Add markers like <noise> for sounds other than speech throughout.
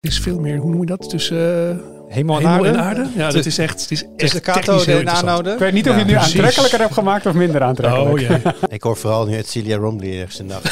Het is veel meer, hoe noem je dat? Tussen eh, Hemel en hemel aarde. en aarde? Ja, dat is echt, het is echt de heel en anode. Ik weet niet of Ja, je het nu precies. aantrekkelijker hebt gemaakt of minder aantrekkelijk. Oh jee. <laughs> Ik hoor vooral nu het Celia Rombly ergens in de. <laughs>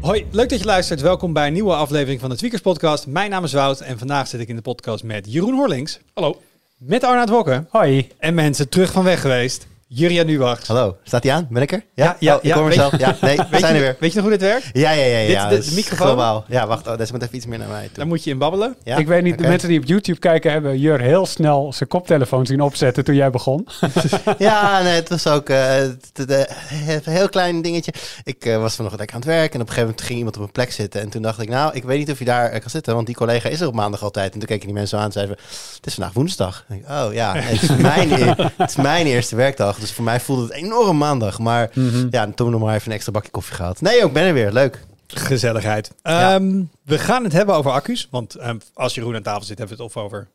Hoi, leuk dat je luistert. Welkom bij een nieuwe aflevering van de Tweakers Podcast. Mijn naam is Wout en vandaag zit ik in de podcast met Jeroen Horlings. Hallo. Met Arnaud Wokke. Hoi. En mensen terug van weg geweest. Jurja Nuwacht. Hallo, staat hij aan? Ben ik er? Ja, ja, Oh, ik ja, hoor mezelf. Ja, nee, <laughs> we zijn je, er weer. weet je nog hoe dit werkt? Ja, ja, ja. Dit- ja de- dat de is microfoon? Globaal. Ja, wacht. Oh, deze moet even iets meer naar mij toe. Dan moet je in babbelen. Ja? Ik weet niet, de mensen die op YouTube kijken hebben Jur heel snel zijn koptelefoon zien opzetten toen jij begon. <laughs> Ja, nee, het was ook eh, eh, een heel klein dingetje. Ik eh, was vanochtend lekker aan het werk en op een gegeven moment ging iemand op een plek zitten. En toen dacht ik, nou, ik weet niet of je daar kan zitten, want die collega is er op maandag altijd. En toen keken die mensen aan en zeiden, het is vandaag woensdag. En ik, oh ja, het is, <laughs> mijn, e- het is mijn eerste werkdag. Dus voor mij voelde het enorm maandag. Maar ja, toen nog maar even een extra bakje koffie gehad. Nee, ook ben er weer. Leuk. Gezelligheid. Ja. Ehm, we gaan het hebben over accu's. Want ehm, als Jeroen aan tafel zit, hebben we het of over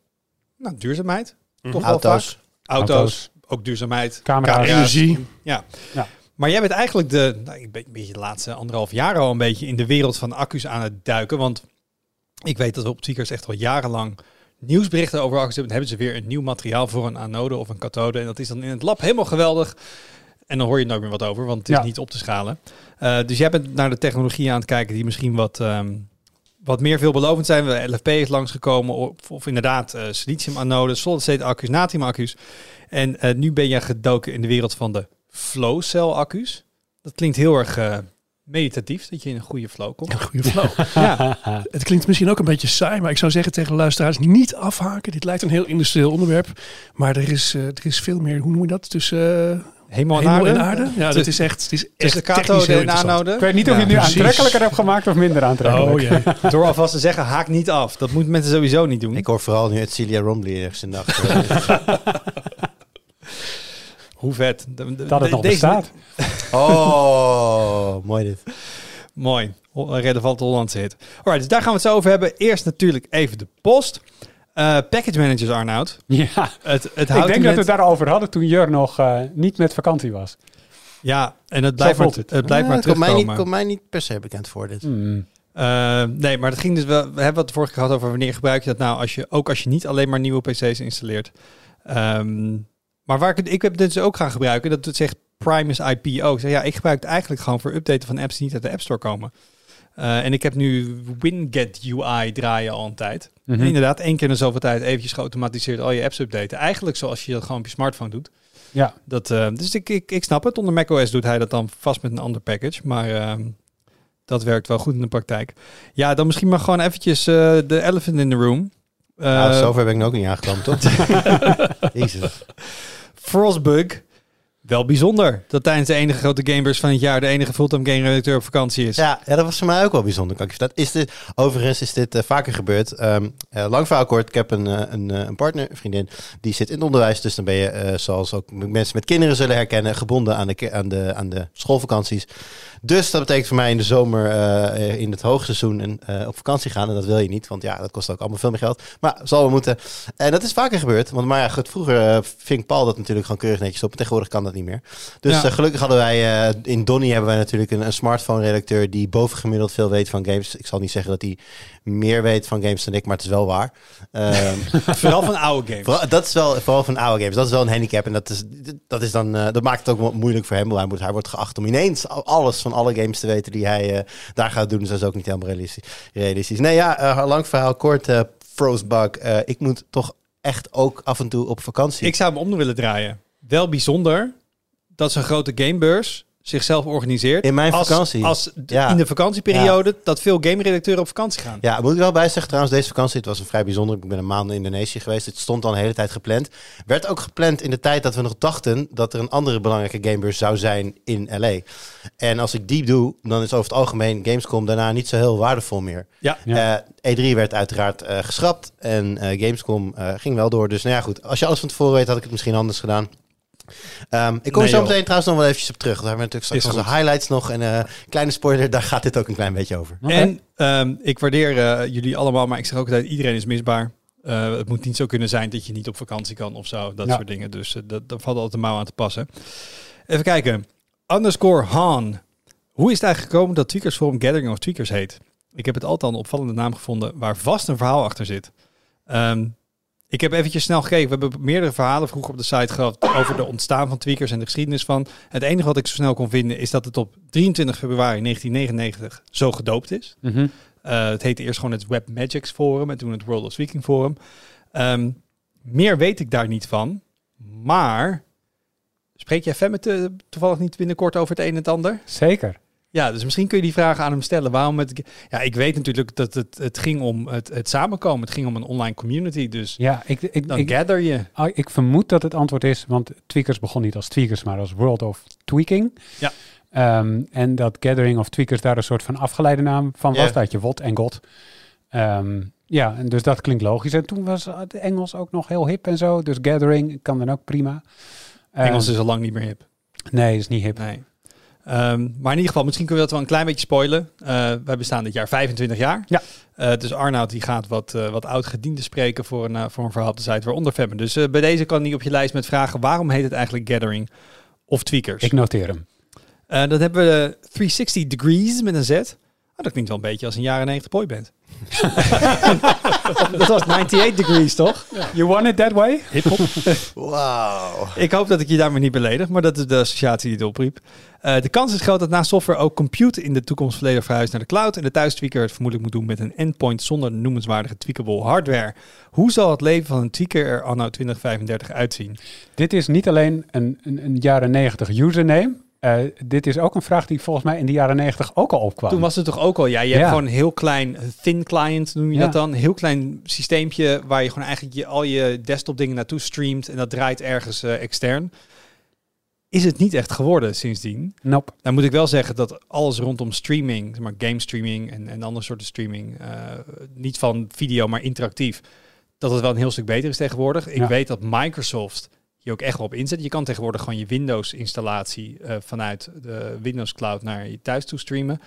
nou, duurzaamheid. Toch wel Auto's. vaak. Auto's. Auto's. Ook duurzaamheid. Camera's. Energie. Ja. Ja. Maar jij bent eigenlijk de, nou, ik ben een beetje de laatste anderhalf jaar al een beetje in de wereld van accu's aan het duiken. Want ik weet dat we op Tweakers echt al jarenlang nieuwsberichten over accu's hebben. Dan hebben ze weer een nieuw materiaal voor een anode of een kathode. En dat is dan in het lab helemaal geweldig. En dan hoor je nooit meer wat over, want het is Ja. niet op te schalen. Eh, dus jij bent naar de technologieën aan het kijken die misschien wat, ehm, wat meer veelbelovend zijn. We LFP is langsgekomen, of, of inderdaad eh silicium-anodes, solid-state accu's, natrium-accu's. En eh, nu ben je gedoken in de wereld van de flow cell accu's. Dat klinkt heel erg meditatief, dat je in een goede flow komt. Een goede flow. <laughs> Ja, Het klinkt misschien ook een beetje saai, maar ik zou zeggen tegen de luisteraars niet afhaken. Dit lijkt een heel industrieel onderwerp, maar er is, eh, er is veel meer, hoe noem je dat? Tussen eh, hemel en hemel aarde. en aarde? Ja, dat is echt, het is echt technisch kathode en anode. Ik weet niet of je het nu precies. aantrekkelijker hebt gemaakt of minder aantrekkelijk. Oh. <laughs> Door alvast te zeggen, haak niet af. Dat moeten mensen sowieso niet doen. Ik hoor vooral nu het Celia Rombly ergens in de. <laughs> Hoe vet. De- de- Dat het de- nog deze- bestaat. <laughs> oh, mooi dit. Mooi. Relevant Hollandse hit. Alright, dus daar gaan we het zo over hebben. Eerst natuurlijk even de post. Eh, package managers, Arnoud. Ja, Het, het ik denk dat we het daarover hadden toen Jur nog eh, niet met vakantie was. Ja, en het blijft, maar, het. het. blijft maar Ja, komt mij, terugkomen. niet, komt mij niet per se bekend voor dit. Hmm. Eh, nee, maar dat ging dus wel. We hebben het vorige keer gehad over wanneer gebruik je dat nou als je ook als je niet alleen maar nieuwe PC's installeert. Ehm, maar waar ik het, ik heb dit dus ook gaan gebruiken, dat het zegt Primus IPO. Ik zeg ja, ik gebruik het eigenlijk gewoon voor updaten van apps die niet uit de App Store komen. Eh, en ik heb nu Winget UI draaien al een tijd. Mhm. En inderdaad, één keer in de zoveel tijd eventjes geautomatiseerd al je apps updaten. Eigenlijk zoals je dat gewoon op je smartphone doet. Ja, Dat, eh, dus ik, ik, ik snap het. Onder macOS doet hij dat dan vast met een ander package. Maar ehm, dat werkt wel goed in de praktijk. Ja, dan misschien maar gewoon eventjes eh, de elephant in the room. Eh, nou, zover ben ik nog ook niet aangekomen, toch? <laughs> Jezus. Frostbug. Wel bijzonder dat tijdens de enige grote gamers van het jaar de enige fulltime game redacteur op vakantie is. Ja, ja, dat was voor mij ook wel bijzonder. Kan ik vertellen. Is dit, overigens is dit eh, vaker gebeurd. Ehm, eh, lang verhaal kort, ik heb een, eh, een, een partner, vriendin, die zit in het onderwijs. Dus dan ben je, zoals ook mensen met kinderen zullen herkennen, gebonden aan de, aan de, aan de schoolvakanties. Dus dat betekent voor mij in de zomer in het hoogseizoen en, op vakantie gaan. En dat wil je niet, want ja, dat kost ook allemaal veel meer geld. Maar zal wel moeten. En dat is vaker gebeurd. Want maar ja, goed, vroeger ving Paul dat natuurlijk gewoon keurig netjes op. En tegenwoordig kan dat niet meer. Dus Ja. eh, gelukkig hadden wij, eh, in Donny hebben wij natuurlijk een, een smartphone-redacteur die bovengemiddeld veel weet van games. Ik zal niet zeggen dat hij meer weet van games dan ik, maar het is wel waar. Ehm, <laughs> Vooral van oude games. Vooral, dat is wel, vooral van oude games. Dat is wel een handicap. En dat, is, dat, is dan, eh, dat maakt het ook moeilijk voor hem. Hij, moet, hij wordt geacht om ineens al- alles van alle games te weten die hij daar gaat doen. Dus dat is ook niet helemaal realistisch. realistisch. Nee, ja, lang verhaal kort. eh Frostbug. Ik moet toch echt ook af en toe op vakantie. Ik zou hem om willen draaien. Wel bijzonder dat zo'n grote gamebeurs zichzelf organiseert. In mijn als, vakantie. Als Ja. in de vakantieperiode dat veel game-redacteuren op vakantie gaan. Ja, moet ik wel bij zeggen trouwens, deze vakantie, het was een vrij bijzonder. Ik ben een maand in Indonesië geweest. Het stond al een hele tijd gepland. Werd ook gepland in de tijd dat we nog dachten dat er een andere belangrijke gamebeurs zou zijn in LA. En als ik die doe, dan is over het algemeen Gamescom daarna niet zo heel waardevol meer. Ja. Ja. Eh, E3 werd uiteraard eh, geschrapt en eh, Gamescom eh, ging wel door. Dus nou ja, goed. Als je alles van tevoren weet, had ik het misschien anders gedaan. Ehm, ik kom Nee, er zo joh. meteen trouwens nog wel eventjes op terug. Daar hebben we natuurlijk straks onze goed. highlights nog. En eh kleine spoiler, daar gaat dit ook een klein beetje over. En ehm, ik waardeer eh, jullie allemaal, maar ik zeg ook altijd, iedereen is misbaar. Eh, het moet niet zo kunnen zijn dat je niet op vakantie kan of zo. Dat Ja. soort dingen. Dus dat, daar valt altijd een mouw aan te passen. Even kijken. Underscore Han. Hoe is het eigenlijk gekomen dat Tweakers Forum Gathering of Tweakers heet? Ik heb het altijd al een opvallende naam gevonden waar vast een verhaal achter zit. Ehm, ik heb eventjes snel gekeken. We hebben meerdere verhalen vroeger op de site gehad over de ontstaan van Tweakers en de geschiedenis van. Het enige wat ik zo snel kon vinden is dat het op 23 februari 1999 zo gedoopt is. Mhm. Eh, het heette eerst gewoon het Web Magics Forum en toen het World of Speaking Forum. Ehm, meer weet ik daar niet van. Maar spreek jij Femme toevallig niet binnenkort over het een en het ander? Zeker. Ja, dus misschien kun je die vraag aan hem stellen. Waarom het... Ja, ik weet natuurlijk dat het, het ging om het, het samenkomen. Het ging om een online community. Dus Ja, ik, ik, dan ik, gather je. ah, ik vermoed dat het antwoord is, want Tweakers begon niet als Tweakers, maar als World of Tweaking. Ja. Ehm, en dat Gathering of Tweakers daar een soort van afgeleide naam van was. Dat je WOT en GOT. Ehm, ja, en dus dat klinkt logisch. En toen was het Engels ook nog heel hip en zo. Dus Gathering kan dan ook prima. Ehm, Engels is al lang niet meer hip. Nee, is niet hip. Nee. Ehm, maar in ieder geval, misschien kunnen we dat wel een klein beetje spoilen. Eh, wij bestaan dit jaar 25 jaar. Ja. Eh, dus Arnoud die gaat wat, eh, wat oud-gediende spreken voor een, voor een verhaal op de site, waaronder Femme. Dus bij deze kan hij op je lijst met vragen, waarom heet het eigenlijk Gathering of Tweakers? Ik noteer hem. Dan hebben we 360 Degrees met een Z. Oh, dat klinkt wel een beetje als een jaren 90 boyband. <laughs> dat was 98 Degrees, toch? You want it that way? Hip-hop. <laughs> Wauw. Ik hoop dat ik je daarmee niet beledig, maar dat is de associatie die het opriep. Eh, de kans is groot dat na software ook compute in de toekomst volledig verhuist naar de cloud en de thuistweaker het vermoedelijk moet doen met een endpoint zonder noemenswaardige tweakable hardware. Hoe zal het leven van een tweaker er anno 2035 uitzien? Dit is niet alleen een, een, een jaren 90 username. Eh, dit is ook een vraag die volgens mij in de jaren 90 ook al opkwam. Toen was het toch ook al, ja, je hebt gewoon een heel klein eh, thin client, noem je Ja. dat dan? Een heel klein systeempje waar je gewoon eigenlijk je, al je desktop dingen naartoe streamt en dat draait ergens eh, extern. Is het niet echt geworden sindsdien? Nope. Nou moet ik wel zeggen dat alles rondom streaming, zeg maar game streaming en, en andere soorten streaming, niet van video, maar interactief, dat het wel een heel stuk beter is tegenwoordig. Ik Ja. weet dat Microsoft hier ook echt wel op inzet. Je kan tegenwoordig gewoon je Windows-installatie eh, vanuit de Windows Cloud naar je thuis toe streamen.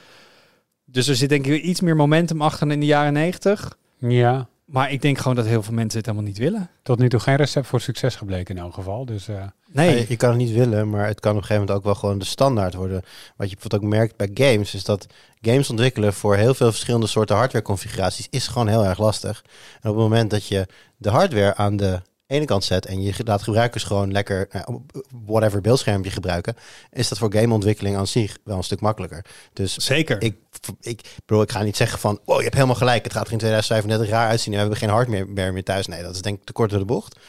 Dus er zit denk ik iets meer momentum achter dan in de jaren 90. Ja, Maar ik denk gewoon dat heel veel mensen het helemaal niet willen. tot nu toe geen recept voor succes gebleken in elk geval. Dus eh, Nee. Je, je kan het niet willen, maar het kan op een gegeven moment ook wel gewoon de standaard worden. Wat je bijvoorbeeld ook merkt bij games, is dat games ontwikkelen voor heel veel verschillende soorten hardwareconfiguraties is gewoon heel erg lastig. En op het moment dat je de hardware aan de ene kant zet en je laat gebruikers gewoon lekker nou, whatever beeldschermpje gebruiken, is dat voor gameontwikkeling aan zich wel een stuk makkelijker. Dus Zeker. ik, ik bedoel, ik ga niet zeggen van, oh, je hebt helemaal gelijk, het gaat er in 2035 raar uitzien en we hebben geen hardware meer, meer thuis. Nee, dat is denk ik te kort door de bocht.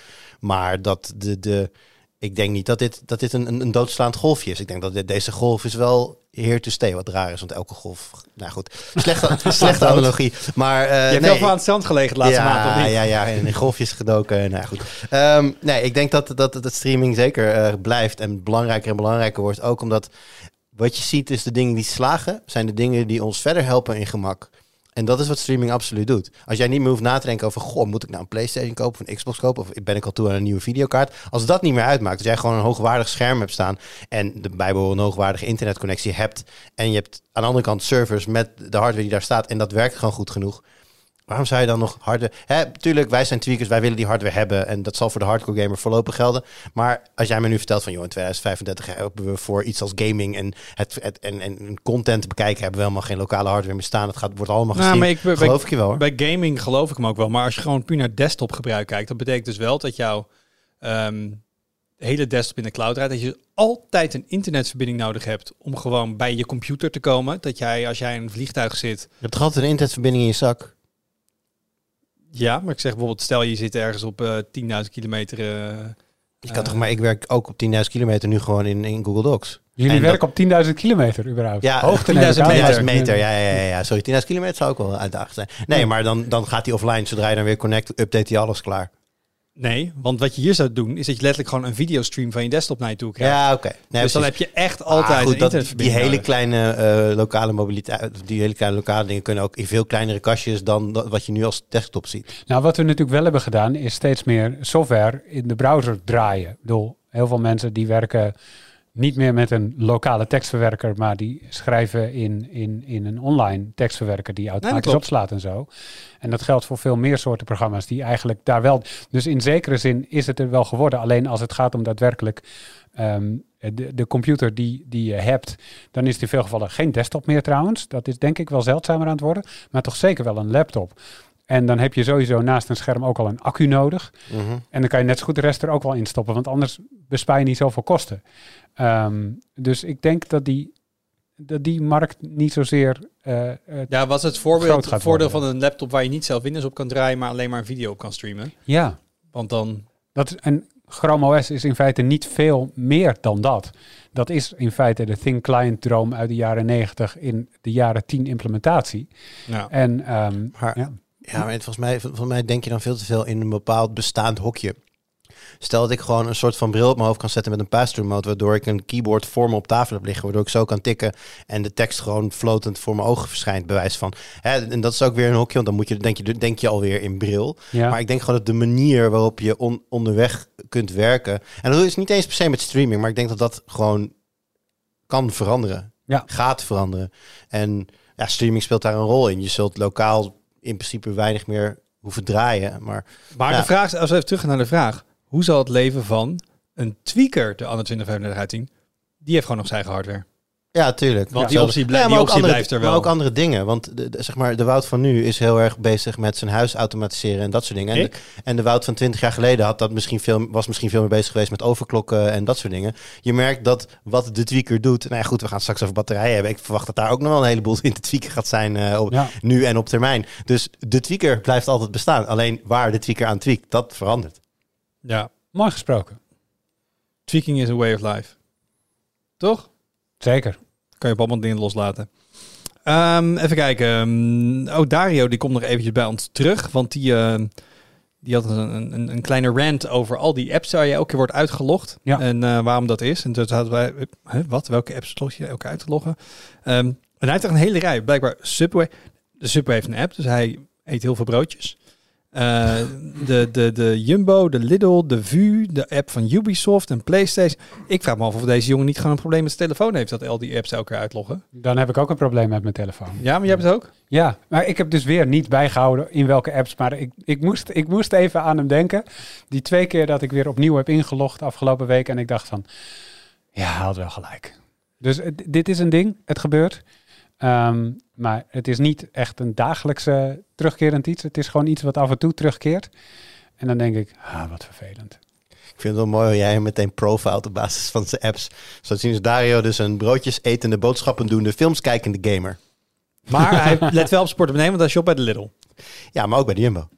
Maar dat de, de, ik denk niet dat dit, dat dit een, een, doodslaand golfje is. Ik denk dat dit, deze golf is wel here to stay, wat raar is, want elke golf, nou goed, slechte, <laughs> slechte analogie. Maar eh, je hebt nee, heel veel aan het strand gelegen de laatste ja, maand, of niet? Ja, ja, en in golfjes gedoken. Nou goed. Ehm, nee, ik denk dat, dat, dat streaming zeker eh, blijft en belangrijker en belangrijker wordt. Ook omdat wat je ziet is de dingen die slagen, zijn de dingen die ons verder helpen in gemak. En dat is wat streaming absoluut doet. Als jij niet meer hoeft na te denken over, goh, moet ik nou een PlayStation kopen of een Xbox kopen? Of ben ik al toe aan een nieuwe videokaart? Als dat niet meer uitmaakt, als jij gewoon een hoogwaardig scherm hebt staan en de bijbehorende hoogwaardige internetconnectie hebt en je hebt aan de andere kant servers met de hardware die daar staat en dat werkt gewoon goed genoeg. Waarom zou je dan nog hardware... Hè, tuurlijk, wij zijn tweakers, wij willen die hardware hebben. En dat zal voor de hardcore gamer voorlopig gelden. Maar als jij me nu vertelt van... joh, in 2035 hebben we voor iets als gaming en, het, het, en, en content te bekijken... hebben we helemaal geen lokale hardware meer staan. Het gaat, wordt allemaal Nou, maar ik- bij- Geloof ik je wel, hoor. Bij gaming geloof ik hem ook wel. Maar als je gewoon puur naar desktop gebruik kijkt, dat betekent dus wel dat jouw ehm, hele desktop in de cloud rijdt. Dat je altijd een internetverbinding nodig hebt om gewoon bij je computer te komen. Dat jij, als jij in een vliegtuig zit, Je hebt toch altijd een internetverbinding in je zak? Ja, maar ik zeg bijvoorbeeld, stel je zit ergens op eh 10.000 kilometer. eh, Je kan eh, toch, maar ik werk ook op 10.000 kilometer nu gewoon in, in Google Docs. jullie En werken op 10.000 kilometer überhaupt. Ja, Hoogte 10.000 nemen we meter. aan. 10.000 meter, ja, ja, ja, ja. Sorry, 10.000 kilometer zou ook wel uitdagend zijn. Nee, maar dan, dan gaat hij offline. Zodra je dan weer connect, update hij alles klaar. Nee, want wat je hier zou doen, is dat je letterlijk gewoon een videostream van je desktop naar je toe krijgt. Ja, oké. Nee, dus dan heb je echt Ah, altijd goed, een dat, die hele nodig. kleine eh, lokale mobiliteit, die hele kleine lokale dingen kunnen ook in veel kleinere kastjes dan dat- wat je nu als desktop ziet. Nou, wat we natuurlijk wel hebben gedaan, is steeds meer software in de browser draaien. Ik bedoel, heel veel mensen die werken niet meer met een lokale tekstverwerker, maar die schrijven in, in, in een online tekstverwerker die automatisch opslaat en zo. En dat geldt voor veel meer soorten programma's die eigenlijk daar wel. Dus in zekere zin is het er wel geworden. Alleen als het gaat om daadwerkelijk ehm, de, de computer die, die je hebt, dan is het in veel gevallen geen desktop meer trouwens. Dat is denk ik wel zeldzamer aan het worden, maar toch zeker wel een laptop. En dan heb je sowieso naast een scherm ook al een accu nodig. Mhm. En dan kan je net zo goed de rest er ook wel in stoppen, want anders bespaar je niet zoveel kosten. Ehm, dus ik denk dat die, dat die markt niet zozeer. eh, eh, Ja, was het Groot voorbeeld, gaat voordeel worden. van een laptop waar je niet zelf Windows op kan draaien, maar alleen maar een video op kan streamen? ja, Want dan... dat, en Chrome OS is in feite niet veel meer dan dat. Dat is in feite de Thin Client droom uit de jaren 90 in de jaren 10 implementatie. Nou, En ehm, Maar- ja. Ja, maar volgens mij, volgens mij denk je dan veel te veel in een bepaald bestaand hokje. Stel dat ik gewoon een soort van bril op mijn hoofd kan zetten met een pass-through mode, waardoor ik een keyboard voor me op tafel heb liggen, waardoor ik zo kan tikken en de tekst gewoon floatend voor mijn ogen verschijnt, bewijs van. Hè, en dat is ook weer een hokje, want dan moet je, denk, je, denk je alweer in bril. ja. Maar ik denk gewoon dat de manier waarop je on- onderweg kunt werken, en dat is niet eens per se met streaming, maar ik denk dat dat gewoon kan veranderen. Ja. Gaat veranderen. En ja, streaming speelt daar een rol in. Je zult lokaal in principe weinig meer hoeven draaien, maar maar Ja. de vraag, als we even terug gaan naar de vraag. Hoe zal het leven van een tweaker de Anno 2035 uitzien? Die heeft gewoon nog zijn eigen hardware. Ja, tuurlijk. Want Ja. die optie, blij- Ja, die optie andere- blijft er wel. Maar ook andere dingen. Want de, de- zeg maar, de Wout van nu is heel erg bezig met zijn huis automatiseren en dat soort dingen. En de, en de Wout van 20 jaar geleden had dat misschien veel, was misschien veel meer bezig geweest met overklokken en dat soort dingen. Je merkt dat wat de tweaker doet. Nou ja, goed, we gaan het straks over batterijen hebben. Ik verwacht dat daar ook nog wel een heleboel in te tweaken gaat zijn. eh, op, ja. Nu en op termijn. Dus de tweaker blijft altijd bestaan. Alleen waar de tweaker aan tweakt, dat verandert. Ja, Mooi gesproken. tweaking is a way of life. Toch? Zeker. Kan je op allemaal dingen loslaten. Ehm, even kijken. Ehm, Oh, Dario die komt nog eventjes bij ons terug. Want die, eh, die had een, een, een kleine rant over al die apps waar je elke keer wordt uitgelogd. Ja. En eh, waarom dat is. En toen hadden wij... hè, wat? Welke apps log je elke keer uit te loggen? Ehm, en hij heeft er een hele rij. Blijkbaar Subway. De Subway heeft een app. Dus hij eet heel veel broodjes. Eh, de, de, de Jumbo, de Lidl, de VU, de app van Ubisoft en PlayStation. Ik vraag me af of deze jongen niet gewoon een probleem met zijn telefoon heeft dat al die apps elke keer uitloggen. Dan heb ik ook een probleem met mijn telefoon. Ja, maar jij hebt het ook? Ja, maar ik heb dus weer niet bijgehouden in welke apps. Maar ik, ik, moest, ik moest even aan hem denken. Die twee keer dat ik weer opnieuw heb ingelogd afgelopen week. En ik dacht van, ja, hij had wel gelijk. Dus dit is een ding, het gebeurt. Ehm, maar het is niet echt een dagelijkse terugkerend iets. Het is gewoon iets wat af en toe terugkeert. En dan denk ik, ah, wat vervelend. Ik vind het wel mooi hoe jij hem meteen profilt op basis van zijn apps. Zo zien ze Dario dus een broodjes etende, boodschappen doende, films kijkende gamer. Maar <laughs> hij let wel op sport beneden, want hij shop bij de Lidl. Ja, maar ook bij de Jumbo.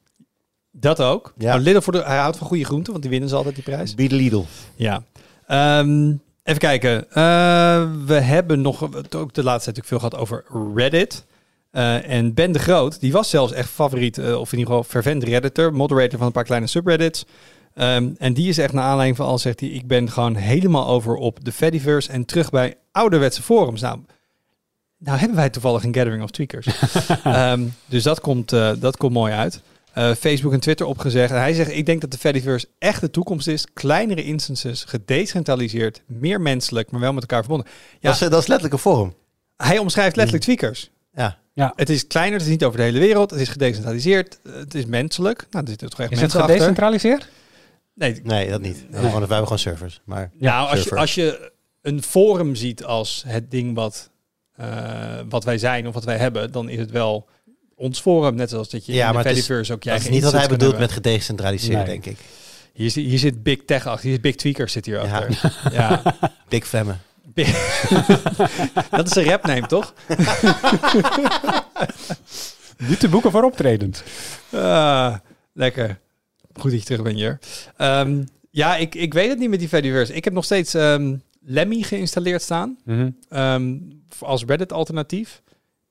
Dat ook. Ja. Maar Lidl voor de, hij houdt van goede groenten, want die winnen ze altijd die prijs. Be the Lidl. Ja. Ehm, even kijken. Eh, we hebben nog ook de laatste tijd natuurlijk veel gehad over Reddit. Eh, en Ben de Groot, die was zelfs echt favoriet, eh, of in ieder geval fervent redditor, moderator van een paar kleine subreddits. Ehm, en die is echt naar aanleiding van al zegt hij, ik ben gewoon helemaal over op de Fediverse en terug bij ouderwetse forums. Nou, nou hebben wij toevallig een gathering of tweakers. <laughs> Ehm, dus dat komt, dat komt mooi uit. Eh, Facebook en Twitter opgezegd. En hij zegt, ik denk dat de Fediverse echt de toekomst is. Kleinere instances, gedecentraliseerd, meer menselijk, maar wel met elkaar verbonden. Ja. Dat, is, dat is letterlijk een forum. Hij omschrijft letterlijk tweakers. Ja. Ja. Het is kleiner, het is niet over de hele wereld. Het is gedecentraliseerd, het is menselijk. Nou, er zitten toch echt Is het gedecentraliseerd? Nee, Nee, dat niet. We hebben gewoon, we hebben gewoon servers. Maar nou, als je, als je een forum ziet als het ding wat, eh, wat wij zijn of wat wij hebben, dan is het wel ons forum. Net zoals dat je Ja, in maar de het is- Fediverse ook je dat is niet wat hij bedoelt met gedecentraliseerd, Nee. denk ik. Hier, zit- hier zit Big Tech achter, hier zit Big Tweaker zit hier Ja. achter. <laughs> Ja. Big Femme. <laughs> dat is een rapname, toch? <laughs> Niet te boeken voor optredens. Ah, lekker. Goed dat je terug bent hier. Ehm, ja, ik, ik weet het niet met die Fediverse. Ik heb nog steeds ehm, Lemmy geïnstalleerd staan. Mhm. ehm, als Reddit alternatief.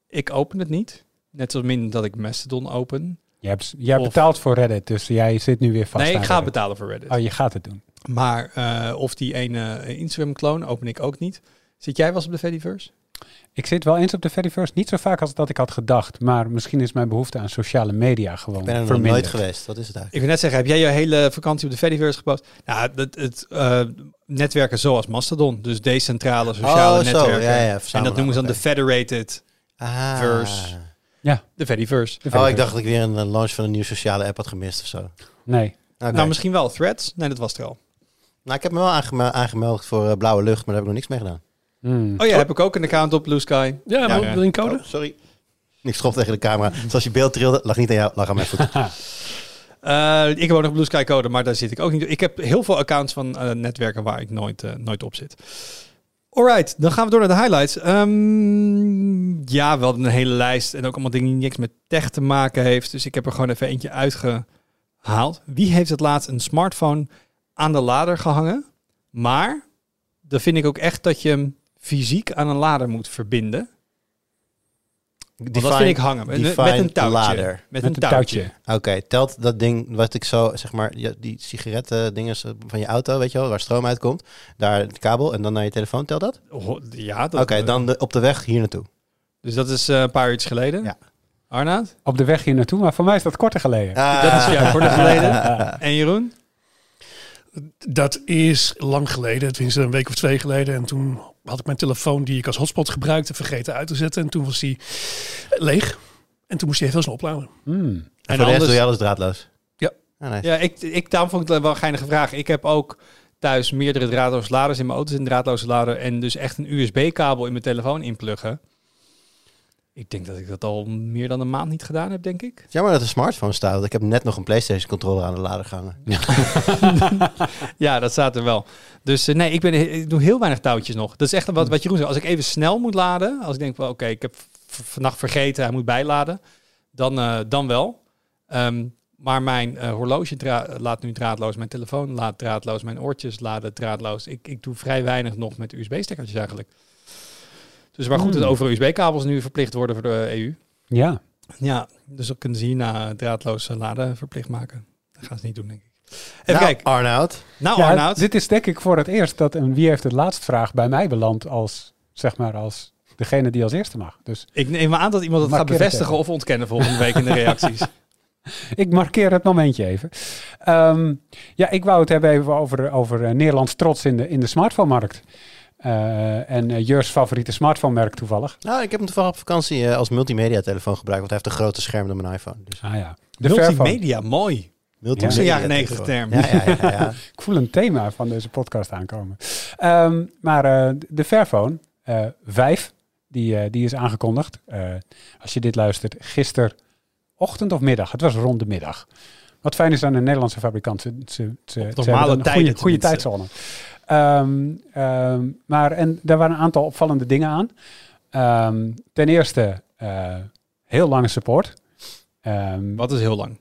Ik open het niet. Net zoals min dat ik Mastodon open. Je hebt, jij Of- betaalt voor Reddit, dus jij zit nu weer vast nee, ik ga Reddit. betalen voor Reddit. Oh, je gaat het doen. Maar eh, of die ene Instagram clone open ik ook niet. Zit jij wel eens op de Fediverse? Ik zit wel eens op de Fediverse. Niet zo vaak als dat ik had gedacht. Maar misschien is mijn behoefte aan sociale media gewoon Ik ben er nog verminderd. nooit geweest. Wat is het eigenlijk? Ik wil net zeggen, heb jij je hele vakantie op de Fediverse gepost? Nou, het, het eh, netwerken zoals Mastodon. Dus decentrale sociale Oh, zo. netwerken. Ja, ja, en dat noemen ze dan de Federated, Ah. Verse. De Fediverse. De Oh, ik dacht dat ik weer een eh, launch van een nieuwe sociale app had gemist of zo. Nee. Nou, misschien wel Threads. Nee, dat was er al. Nou, ik heb me wel aangeme- aangemeld voor eh, blauwe lucht, maar daar heb ik nog niks mee gedaan. Hmm. Oh ja, heb ik ook een account op Blue Sky. Ja, Ja, wil ja. wil je een code? Oh, sorry. Ik schop tegen de camera. <laughs> Zoals je beeld trilde, lag niet aan jou, lag aan mijn voet. <laughs> Eh, ik heb ook nog Blue Sky code, maar daar zit ik ook niet. Ik heb heel veel accounts van eh, netwerken waar ik nooit, nooit op zit. Alright, dan gaan we door naar de highlights. Ehm, ja, we hadden een hele lijst en ook allemaal dingen die niks met tech te maken heeft. Dus ik heb er gewoon even eentje uitgehaald. Wie heeft het laatst een smartphone aan de lader gehangen? Maar dan vind ik ook echt dat je hem fysiek aan een lader moet verbinden. Want dat vind ik hangen. Met, met define een touwtje. lader. Met, Met een een touwtje. touwtje. Oké, telt dat ding wat ik zo, zeg maar, die sigaretten dingen van je auto, weet je wel, waar stroom uitkomt. Daar het kabel en dan naar je telefoon, telt dat? Oh, Ja, dat, Oké, dan de, op de weg hier naartoe. Dus dat is eh, een paar uurtjes geleden. Ja. Arnaud? Op de weg hier naartoe, maar voor mij is dat korter geleden. Dat is ja, korter geleden. <laughs> En Jeroen? Dat is lang geleden, tenminste een week of twee geleden. En toen had ik mijn telefoon die ik als hotspot gebruikte vergeten uit te zetten. En toen was die leeg. En toen moest hij heel snel opladen. Hmm. En En voor de rest doe je alles draadloos? Ja. Ah, nice. Ja, ik, ik, daarom vond ik het wel een geinige vraag. Ik heb ook thuis meerdere draadloze laders in mijn auto. Een draadloze lader en dus echt een USB-kabel in mijn telefoon inpluggen. Ik denk dat ik dat al meer dan een maand niet gedaan heb, denk ik. Jammer dat de smartphone staat, want ik heb net nog een PlayStation controller aan de lader gehangen. <laughs> Ja, dat staat er wel. Dus eh, nee, ik, ben, ik doe heel weinig touwtjes nog. Dat is echt wat, wat Jeroen zei. Als ik even snel moet laden, als ik denk van oké, ik heb vannacht vergeten, hij moet bijladen, dan, eh, dan wel. Ehm, maar mijn eh, horloge laat nu draadloos, mijn telefoon laat draadloos, mijn oortjes laden draadloos. Ik, ik doe vrij weinig nog met USB-stekkertjes eigenlijk. Dus waar goed dat Hmm. over USB-kabels nu verplicht worden voor de EU. Ja. Ja, dus dan kunnen ze hierna draadloos eh, laden verplicht maken. Dat gaan ze niet doen, denk ik. Even nou, kijken. Arnoud. Nou, ja, Arnoud. dit is denk ik voor het eerst dat een wie heeft het laatst vraag bij mij belandt als, zeg maar, als degene die als eerste mag. Dus Ik neem aan dat iemand het gaat het bevestigen of ontkennen volgende week in de reacties. <laughs> ik markeer het momentje even. Ehm, ja, ik wou het hebben even over, over eh, Nederlands trots in de, in de smartphone-markt. Eh, en uh, Jurs favoriete smartphone-merk toevallig. Nou, ik heb hem toevallig op vakantie eh, als multimedia telefoon gebruikt, want hij heeft een groter scherm dan mijn iPhone. Dus Ah ja. De Fairphone. Multimedia, mooi. multimedia Dat is een jaren negentig term. Ja, ja, ja. ja. <laughs> Ik voel een thema van deze podcast aankomen. Ehm, maar eh, de Fairphone eh 5, die, eh, die is aangekondigd. Eh, als je dit luistert, gisterochtend of middag. Het was rond de middag. Wat fijn is aan een Nederlandse fabrikant. Ze, ze, normale een tijden goede, tijdzone. Ehm, ehm, maar en daar waren een aantal opvallende dingen aan. Ehm, ten eerste eh, heel lange support. Wat is heel lang?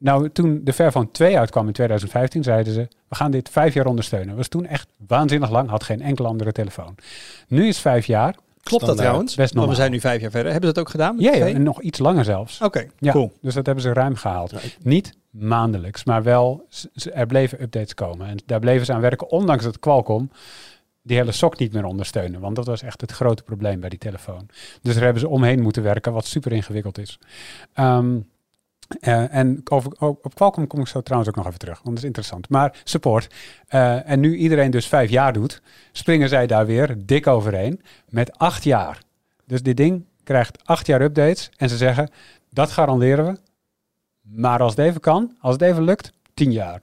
nou, toen de Fairphone 2 uitkwam in 2015, zeiden ze: we gaan dit vijf jaar ondersteunen. Was toen echt waanzinnig lang, had geen enkele andere telefoon. Nu is vijf jaar. Klopt dat trouwens? Best Want we normaal. zijn nu vijf jaar verder. Hebben ze dat ook gedaan? met Ja, de ja, twee? en nog iets langer zelfs. Oké, Ja, cool. Dus dat hebben ze ruim gehaald. Ja, ik- Niet maandelijks, maar wel, er bleven updates komen. En daar bleven ze aan werken, ondanks dat Qualcomm die hele sok niet meer ondersteunen. Want dat was echt het grote probleem bij die telefoon. Dus daar hebben ze omheen moeten werken, wat super ingewikkeld is. Ehm, eh, en op Qualcomm kom ik zo trouwens ook nog even terug, want dat is interessant. Maar support. Eh, en nu iedereen dus vijf jaar doet, springen zij daar weer dik overheen met acht jaar. Dus dit ding krijgt acht jaar updates en ze zeggen, dat garanderen we. Maar als het even kan, als het even lukt, tien jaar.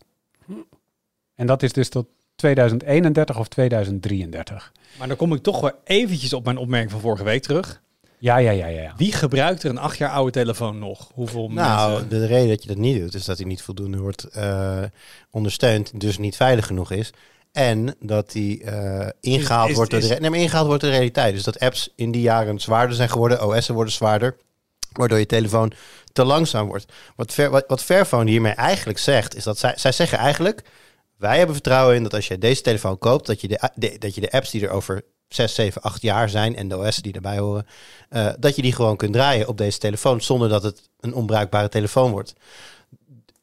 En dat is dus tot 2031 of 2033. Maar dan kom ik toch wel eventjes op mijn opmerking van vorige week terug. Ja, ja, ja, ja. ja. Wie gebruikt er een acht jaar oude telefoon nog? Hoeveel Nou, mensen... de reden dat je dat niet doet, is dat hij niet voldoende wordt eh, ondersteund, dus niet veilig genoeg is. En dat die eh, ingehaald, Is- is- wordt door de is- nee, maar ingehaald wordt door de realiteit. Dus dat apps in die jaren zwaarder zijn geworden, OS'en worden zwaarder, waardoor je telefoon te langzaam wordt. Wat, Fair, wat, wat Fairphone hiermee eigenlijk zegt, is dat zij, zij zeggen eigenlijk, wij hebben vertrouwen in dat als je deze telefoon koopt, dat je de, de- dat je de apps die er over 6, 7, 8 jaar zijn en de OS'en die erbij horen, eh, dat je die gewoon kunt draaien op deze telefoon zonder dat het een onbruikbare telefoon wordt.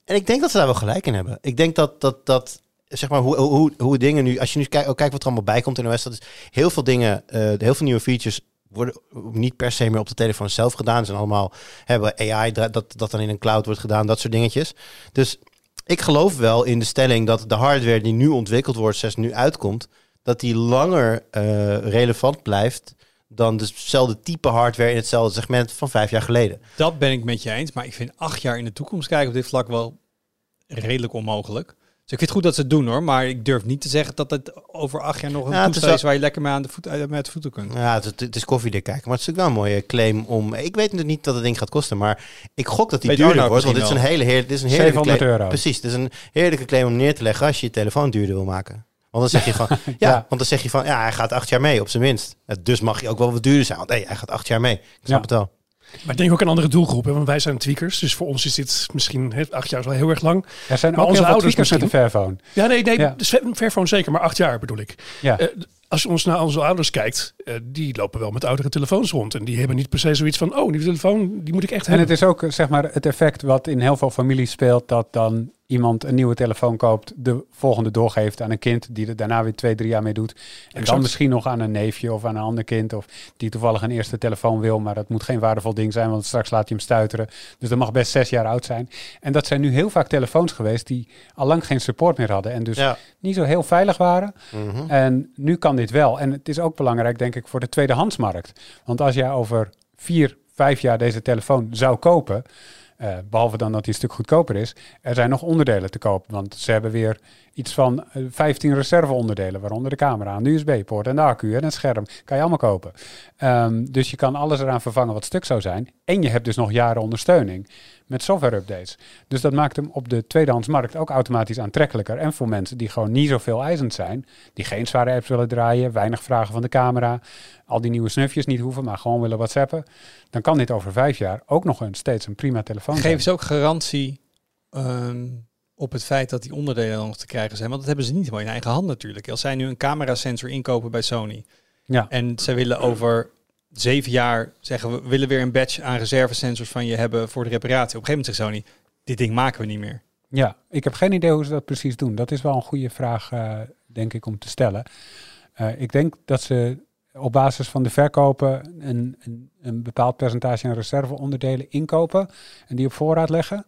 En ik denk dat ze daar wel gelijk in hebben. Ik denk dat, dat, dat zeg maar, hoe, hoe, hoe dingen nu, als je nu kijkt, ook kijkt wat er allemaal bij komt in OS, dat is heel veel dingen, eh, heel veel nieuwe features worden niet per se meer op de telefoon zelf gedaan. Ze zijn allemaal hebben AI dat dat dan in een cloud wordt gedaan, dat soort dingetjes. Dus ik geloof wel in de stelling dat de hardware die nu ontwikkeld wordt, zes nu uitkomt, dat die langer eh, relevant blijft dan dezelfde type hardware in hetzelfde segment van vijf jaar geleden. Dat ben ik met je eens, maar ik vind acht jaar in de toekomst kijken op dit vlak wel redelijk onmogelijk. Dus ik vind het goed dat ze het doen hoor, maar ik durf niet te zeggen dat het over acht jaar nog een Ja, toestel is waar je lekker mee aan de voet, eh, met de voeten kunt. Ja, het, het is koffiedik kijken, maar het is natuurlijk wel een mooie claim om. Ik weet natuurlijk niet dat het ding gaat kosten, maar ik gok dat die Weet duurder wordt, want dit is een hele heer, dit is een heerlijke 700 claim. euro. Precies, dit is een heerlijke claim om neer te leggen als je je telefoon duurder wil maken. Want dan zeg je van, <laughs> ja, Ja. want dan zeg je van, ja, hij gaat acht jaar mee op zijn minst. Dus mag je ook wel wat duurder zijn, want hey, hij gaat acht jaar mee. Ik snap Ja. het wel. Maar ik denk ook een andere doelgroep. Hè? Want wij zijn tweakers. Dus voor ons is dit misschien hè, acht jaar is wel heel erg lang. Er zijn Maar ook onze ouders tweakers met een Fairphone. Ja, nee, nee. Ja. Dus Ver- Fairphone zeker, maar acht jaar bedoel ik. Ja. Eh, als je ons naar onze ouders kijkt, eh, die lopen wel met oudere telefoons rond. En die hebben niet per se zoiets van, oh, die telefoon, die moet ik echt En hebben. het is ook zeg maar het effect wat in heel veel families speelt, dat dan iemand een nieuwe telefoon koopt, de volgende doorgeeft aan een kind, die er daarna weer twee, drie jaar mee doet. En dan misschien nog aan een neefje of aan een ander kind, of die toevallig een eerste telefoon wil, maar dat moet geen waardevol ding zijn, want straks laat je hem stuiteren. Dus dat mag best zes jaar oud zijn. En dat zijn nu heel vaak telefoons geweest die al lang geen support meer hadden en dus Ja. niet zo heel veilig waren. Mhm. En nu kan dit wel. En het is ook belangrijk, denk ik, voor de tweedehandsmarkt. Want als jij over vier, vijf jaar deze telefoon zou kopen, behalve dan dat hij een stuk goedkoper is, er zijn nog onderdelen te koop. Want ze hebben weer iets van eh, 15 reserveonderdelen, waaronder de camera, een USB-poort en de accu en een scherm. Kan je allemaal kopen. Ehm, dus je kan alles eraan vervangen wat stuk zou zijn. En je hebt dus nog jaren ondersteuning met software-updates. Dus dat maakt hem op de tweedehandsmarkt ook automatisch aantrekkelijker. En voor mensen die gewoon niet zoveel eisend zijn, die geen zware apps willen draaien, weinig vragen van de camera, al die nieuwe snufjes niet hoeven, maar gewoon willen whatsappen, dan kan dit over vijf jaar ook nog een, steeds een prima telefoon zijn. Geven ze ook garantie ehm, op het feit dat die onderdelen nog te krijgen zijn? Want dat hebben ze niet helemaal in eigen hand natuurlijk. Als zij nu een camerasensor inkopen bij Sony Ja. en zij willen over zeven jaar zeggen we willen weer een batch aan reservesensors van je hebben voor de reparatie. Op een gegeven moment zegt Sony, dit ding maken we niet meer. Ja, ik heb geen idee hoe ze dat precies doen. Dat is wel een goede vraag, eh, denk ik, om te stellen. Eh, ik denk dat ze op basis van de verkopen een, een, een bepaald percentage aan reserveonderdelen inkopen en die op voorraad leggen.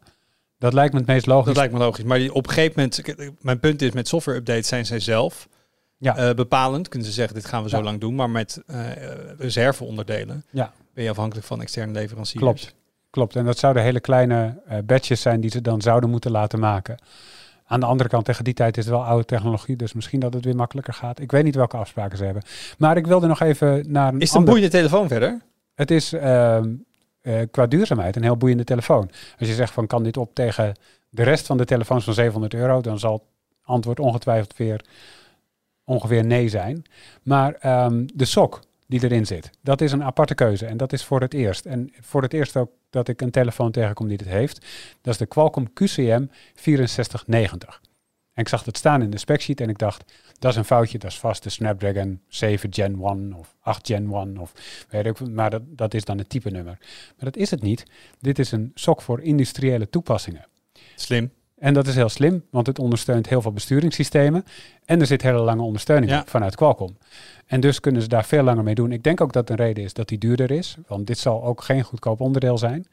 Dat lijkt me het meest logisch. Dat lijkt me logisch. Maar op een gegeven moment, mijn punt is met software updates zijn zij zelf Ja. eh, bepalend. Kunnen ze zeggen, dit gaan we zo Ja. lang doen. Maar met eh reserveonderdelen Ja. ben je afhankelijk van externe leveranciers. Klopt. Klopt, en dat zouden hele kleine eh batches zijn die ze dan zouden moeten laten maken. Aan de andere kant, tegen die tijd is het wel oude technologie, dus misschien dat het weer makkelijker gaat. Ik weet niet welke afspraken ze hebben. Maar ik wilde nog even naar een Is het een ander- boeiende telefoon verder? Het is ehm, eh, qua duurzaamheid een heel boeiende telefoon. Als je zegt van kan dit op tegen de rest van de telefoons van 700 euro, dan zal het antwoord ongetwijfeld weer ongeveer nee zijn. Maar ehm, de sok die erin zit, dat is een aparte keuze en dat is voor het eerst. En voor het eerst ook dat ik een telefoon tegenkom die dit heeft. Dat is de Qualcomm QCM 6490. En ik zag het staan in de specsheet en ik dacht, dat is een foutje, dat is vast de Snapdragon 7 Gen 1 of 8 Gen 1 of weet ik, maar dat, dat is dan het type nummer. Maar dat is het niet. Dit is een sok voor industriële toepassingen. Slim. En dat is heel slim, want het ondersteunt heel veel besturingssystemen. En er zit hele lange ondersteuning Ja. vanuit Qualcomm. En dus kunnen ze daar veel langer mee doen. Ik denk ook dat een reden is dat die duurder is, want dit zal ook geen goedkoop onderdeel zijn.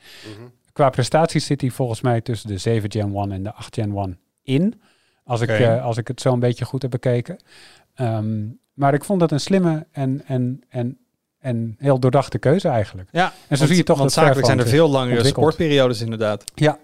Qua prestaties zit hij volgens mij tussen de 7 Gen 1 en de 8 Gen 1 in. Als, ik, eh, als ik het zo een beetje goed heb bekeken. Ehm, maar ik vond dat een slimme en, en, en, en heel doordachte keuze eigenlijk. Ja, En zo zie je toch want dat zakelijk zijn er veel langere ontwikkeld. supportperiodes inderdaad. Ja.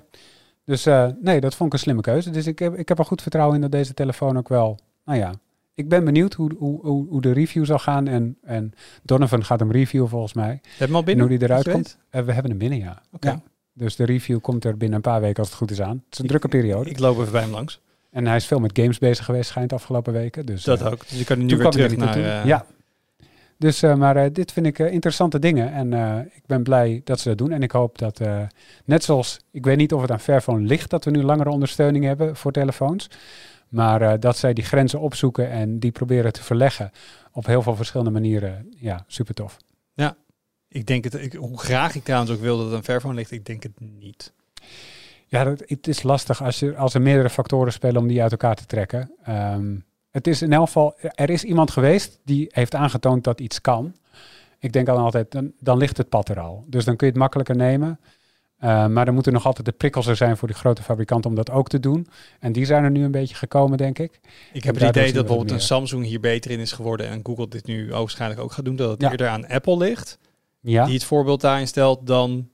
Dus eh, nee, dat vond ik een slimme keuze. Dus ik heb, ik heb er goed vertrouwen in dat deze telefoon ook wel... Nou ja, ik ben benieuwd hoe, hoe, hoe, hoe de review zal gaan. En, en Donovan gaat hem reviewen volgens mij. Heb je hem al En binnen? hoe die eruit komt. Eh, we hebben hem binnen, ja. Oké. ja. Dus de review komt er binnen een paar weken als het goed is aan. Het is een drukke periode. Ik loop even bij hem langs. En hij is veel met games bezig geweest, schijnt afgelopen weken. Dus, Dat eh, ook. Dus je kan nu weer kwam er terug naar... eh, ja. Dus, eh, maar dit vind ik interessante dingen. En ik ben blij dat ze dat doen. En ik hoop dat, net zoals, ik weet niet of het aan Fairphone ligt dat we nu langere ondersteuning hebben voor telefoons. Maar dat zij die grenzen opzoeken en die proberen te verleggen op heel veel verschillende manieren. Ja, super tof. Ik denk het, ik, hoe graag ik trouwens ook wil dat het aan Fairphone ligt, ik denk het niet. Ja, dat, het is lastig als, je, als er meerdere factoren spelen om die uit elkaar te trekken. Ehm, het is in elk geval, er is iemand geweest die heeft aangetoond dat iets kan. Ik denk dan altijd, dan, dan ligt het pad er al. Dus dan kun je het makkelijker nemen. Uh, maar dan moeten nog altijd de prikkels er zijn voor die grote fabrikanten om dat ook te doen. En die zijn er nu een beetje gekomen, denk ik. Ik heb het idee dat bijvoorbeeld een Samsung hier beter in is geworden en Google dit nu waarschijnlijk ook gaat doen. Dat het ja. eerder aan Apple ligt, ja. die het voorbeeld daarin stelt, dan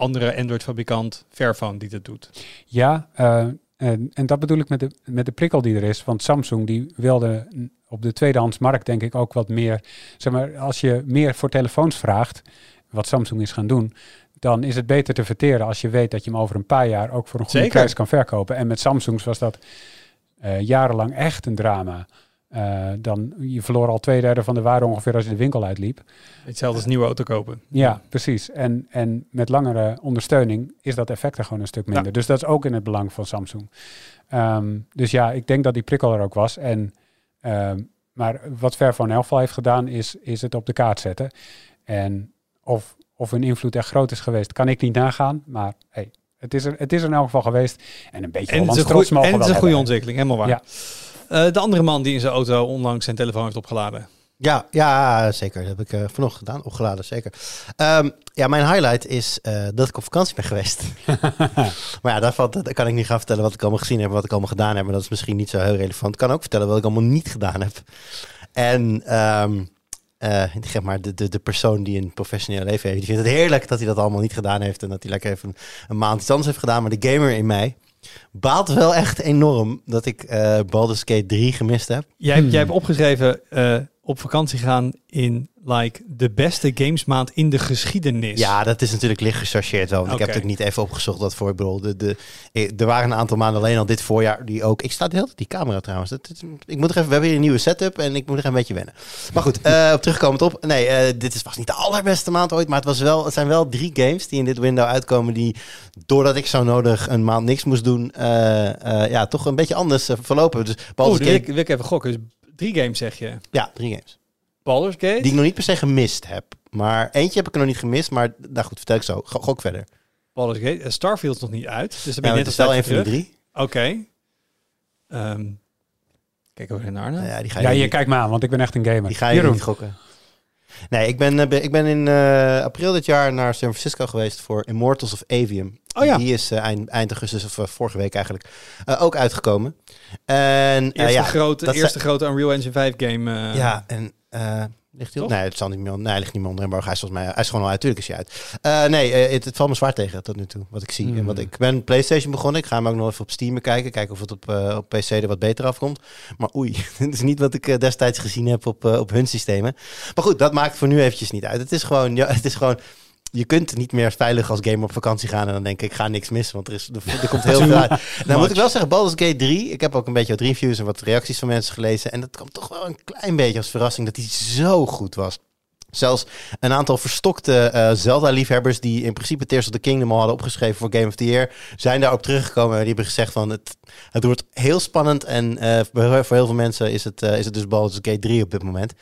andere Android-fabrikant Fairphone die dat doet. Ja, uh, en, en, dat bedoel ik met de, met de prikkel die er is. Want Samsung die wilde op de tweedehandsmarkt denk ik ook wat meer... Zeg maar, als je meer voor telefoons vraagt, wat Samsung is gaan doen dan is het beter te verteren als je weet dat je hem over een paar jaar ook voor een goede prijs kan verkopen. En met Samsungs was dat uh, jarenlang echt een drama. Uh, dan je verloor al twee derde van de waarde ongeveer als je de winkel uitliep. Hetzelfde als nieuwe auto kopen. Ja, precies. En, en met langere ondersteuning is dat effect er gewoon een stuk minder. Dus dat is ook in het belang van Samsung. Um, dus ja, ik denk dat die prikkel er ook was. En, um, maar wat Fairphone elk heeft gedaan, is, is het op de kaart zetten. En of of hun invloed echt groot is geweest, kan ik niet nagaan. Maar hey, het, is er, het is er in elk geval geweest. En een beetje en een, goeie, en het is een goede ontwikkeling, helemaal waar. Ja. Uh, de andere man die in zijn auto onlangs zijn telefoon heeft opgeladen. Ja, ja, zeker. Dat heb ik uh, vanochtend gedaan, opgeladen, zeker. Um, ja, mijn highlight is uh, dat ik op vakantie ben geweest. <laughs> maar ja, daarvan dat kan ik niet gaan vertellen wat ik allemaal gezien heb, wat ik allemaal gedaan heb. Maar dat is misschien niet zo heel relevant. Ik kan ook vertellen wat ik allemaal niet gedaan heb. En um, uh, zeg maar de, de, de persoon die een professioneel leven heeft, die vindt het heerlijk dat hij dat allemaal niet gedaan heeft en dat hij lekker even een, maand iets anders heeft gedaan. Maar de gamer in mij baalt wel echt enorm dat ik uh, Baldur's Gate 3 gemist heb. Jij, jij hebt opgeschreven uh, op vakantie gaan in like de beste gamesmaand in de geschiedenis. Ja, dat is natuurlijk licht gechargeerd wel. Want Ik heb het niet even opgezocht wat voor. Ik bedoel, de, de, er waren een aantal maanden alleen al dit voorjaar die ook. Ik sta de hele die camera trouwens. Dat, ik moet nog even. We hebben hier een nieuwe setup en ik moet er een beetje wennen. Maar goed, uh, op terugkomend op. Nee, uh, dit is, was niet de allerbeste maand ooit, maar het was wel. Het zijn wel drie games die in dit window uitkomen die doordat ik zo nodig een maand niks moest doen, uh, ja, toch een beetje anders verlopen. Dus ik, wil ik even gokken. Drie games zeg je? Ja, drie games. Baldur's Gate? Die ik nog niet per se gemist heb. Maar eentje heb ik er nog niet gemist. Maar nou goed, vertel ik zo. Gok verder. Baldur's Gate. Uh, Starfield is nog niet uit. Dus dan ben je ja, net wel een van de drie. Oké. Okay. Um, kijk ook naar Arne. Ja, die ga je, ja je kijkt me aan, want ik ben echt een gamer. Die ga je niet gokken. Nee, ik ben, uh, ik ben in uh, april dit jaar naar San Francisco geweest voor Immortals of Avium. Oh ja. Die is uh, eind, eind augustus, of vorige week eigenlijk, ook uitgekomen. En, eerste, ja, grote, eerste grote Unreal Engine 5 game. Ja, en Ligt hij Nee, het zal niet meer. Nee, hij ligt niet meer onder embargo. Hij is volgens mij. Hij is gewoon al uit. Hij uit. Uh, nee, uh, het, het, valt me zwaar tegen tot nu toe. Wat ik zie. En wat hmm. ik ben PlayStation begonnen. Ik ga hem ook nog even op Steam kijken. Kijken of het op, uh, op PC er wat beter afkomt. Maar oei, <laughs> het is niet wat ik destijds gezien heb op, op hun systemen. Maar goed, dat maakt voor nu eventjes niet uit. Het is gewoon. Ja, het is gewoon je kunt niet meer veilig als gamer op vakantie gaan en dan denk ik, ik ga niks missen, want er, is, er, komt <laughs> heel veel uit. Dan moet ik wel zeggen, Baldur's Gate 3, ik heb ook een beetje wat reviews en wat reacties van mensen gelezen en dat kwam toch wel een klein beetje als verrassing dat hij zo goed was. Zelfs een aantal verstokte uh, Zelda-liefhebbers die in principe Tears of the Kingdom al hadden opgeschreven voor Game of the Year, zijn daarop teruggekomen en die hebben gezegd van het, het wordt heel spannend en uh, voor heel veel mensen is het, uh, is het dus Baldur's Gate 3 op dit moment.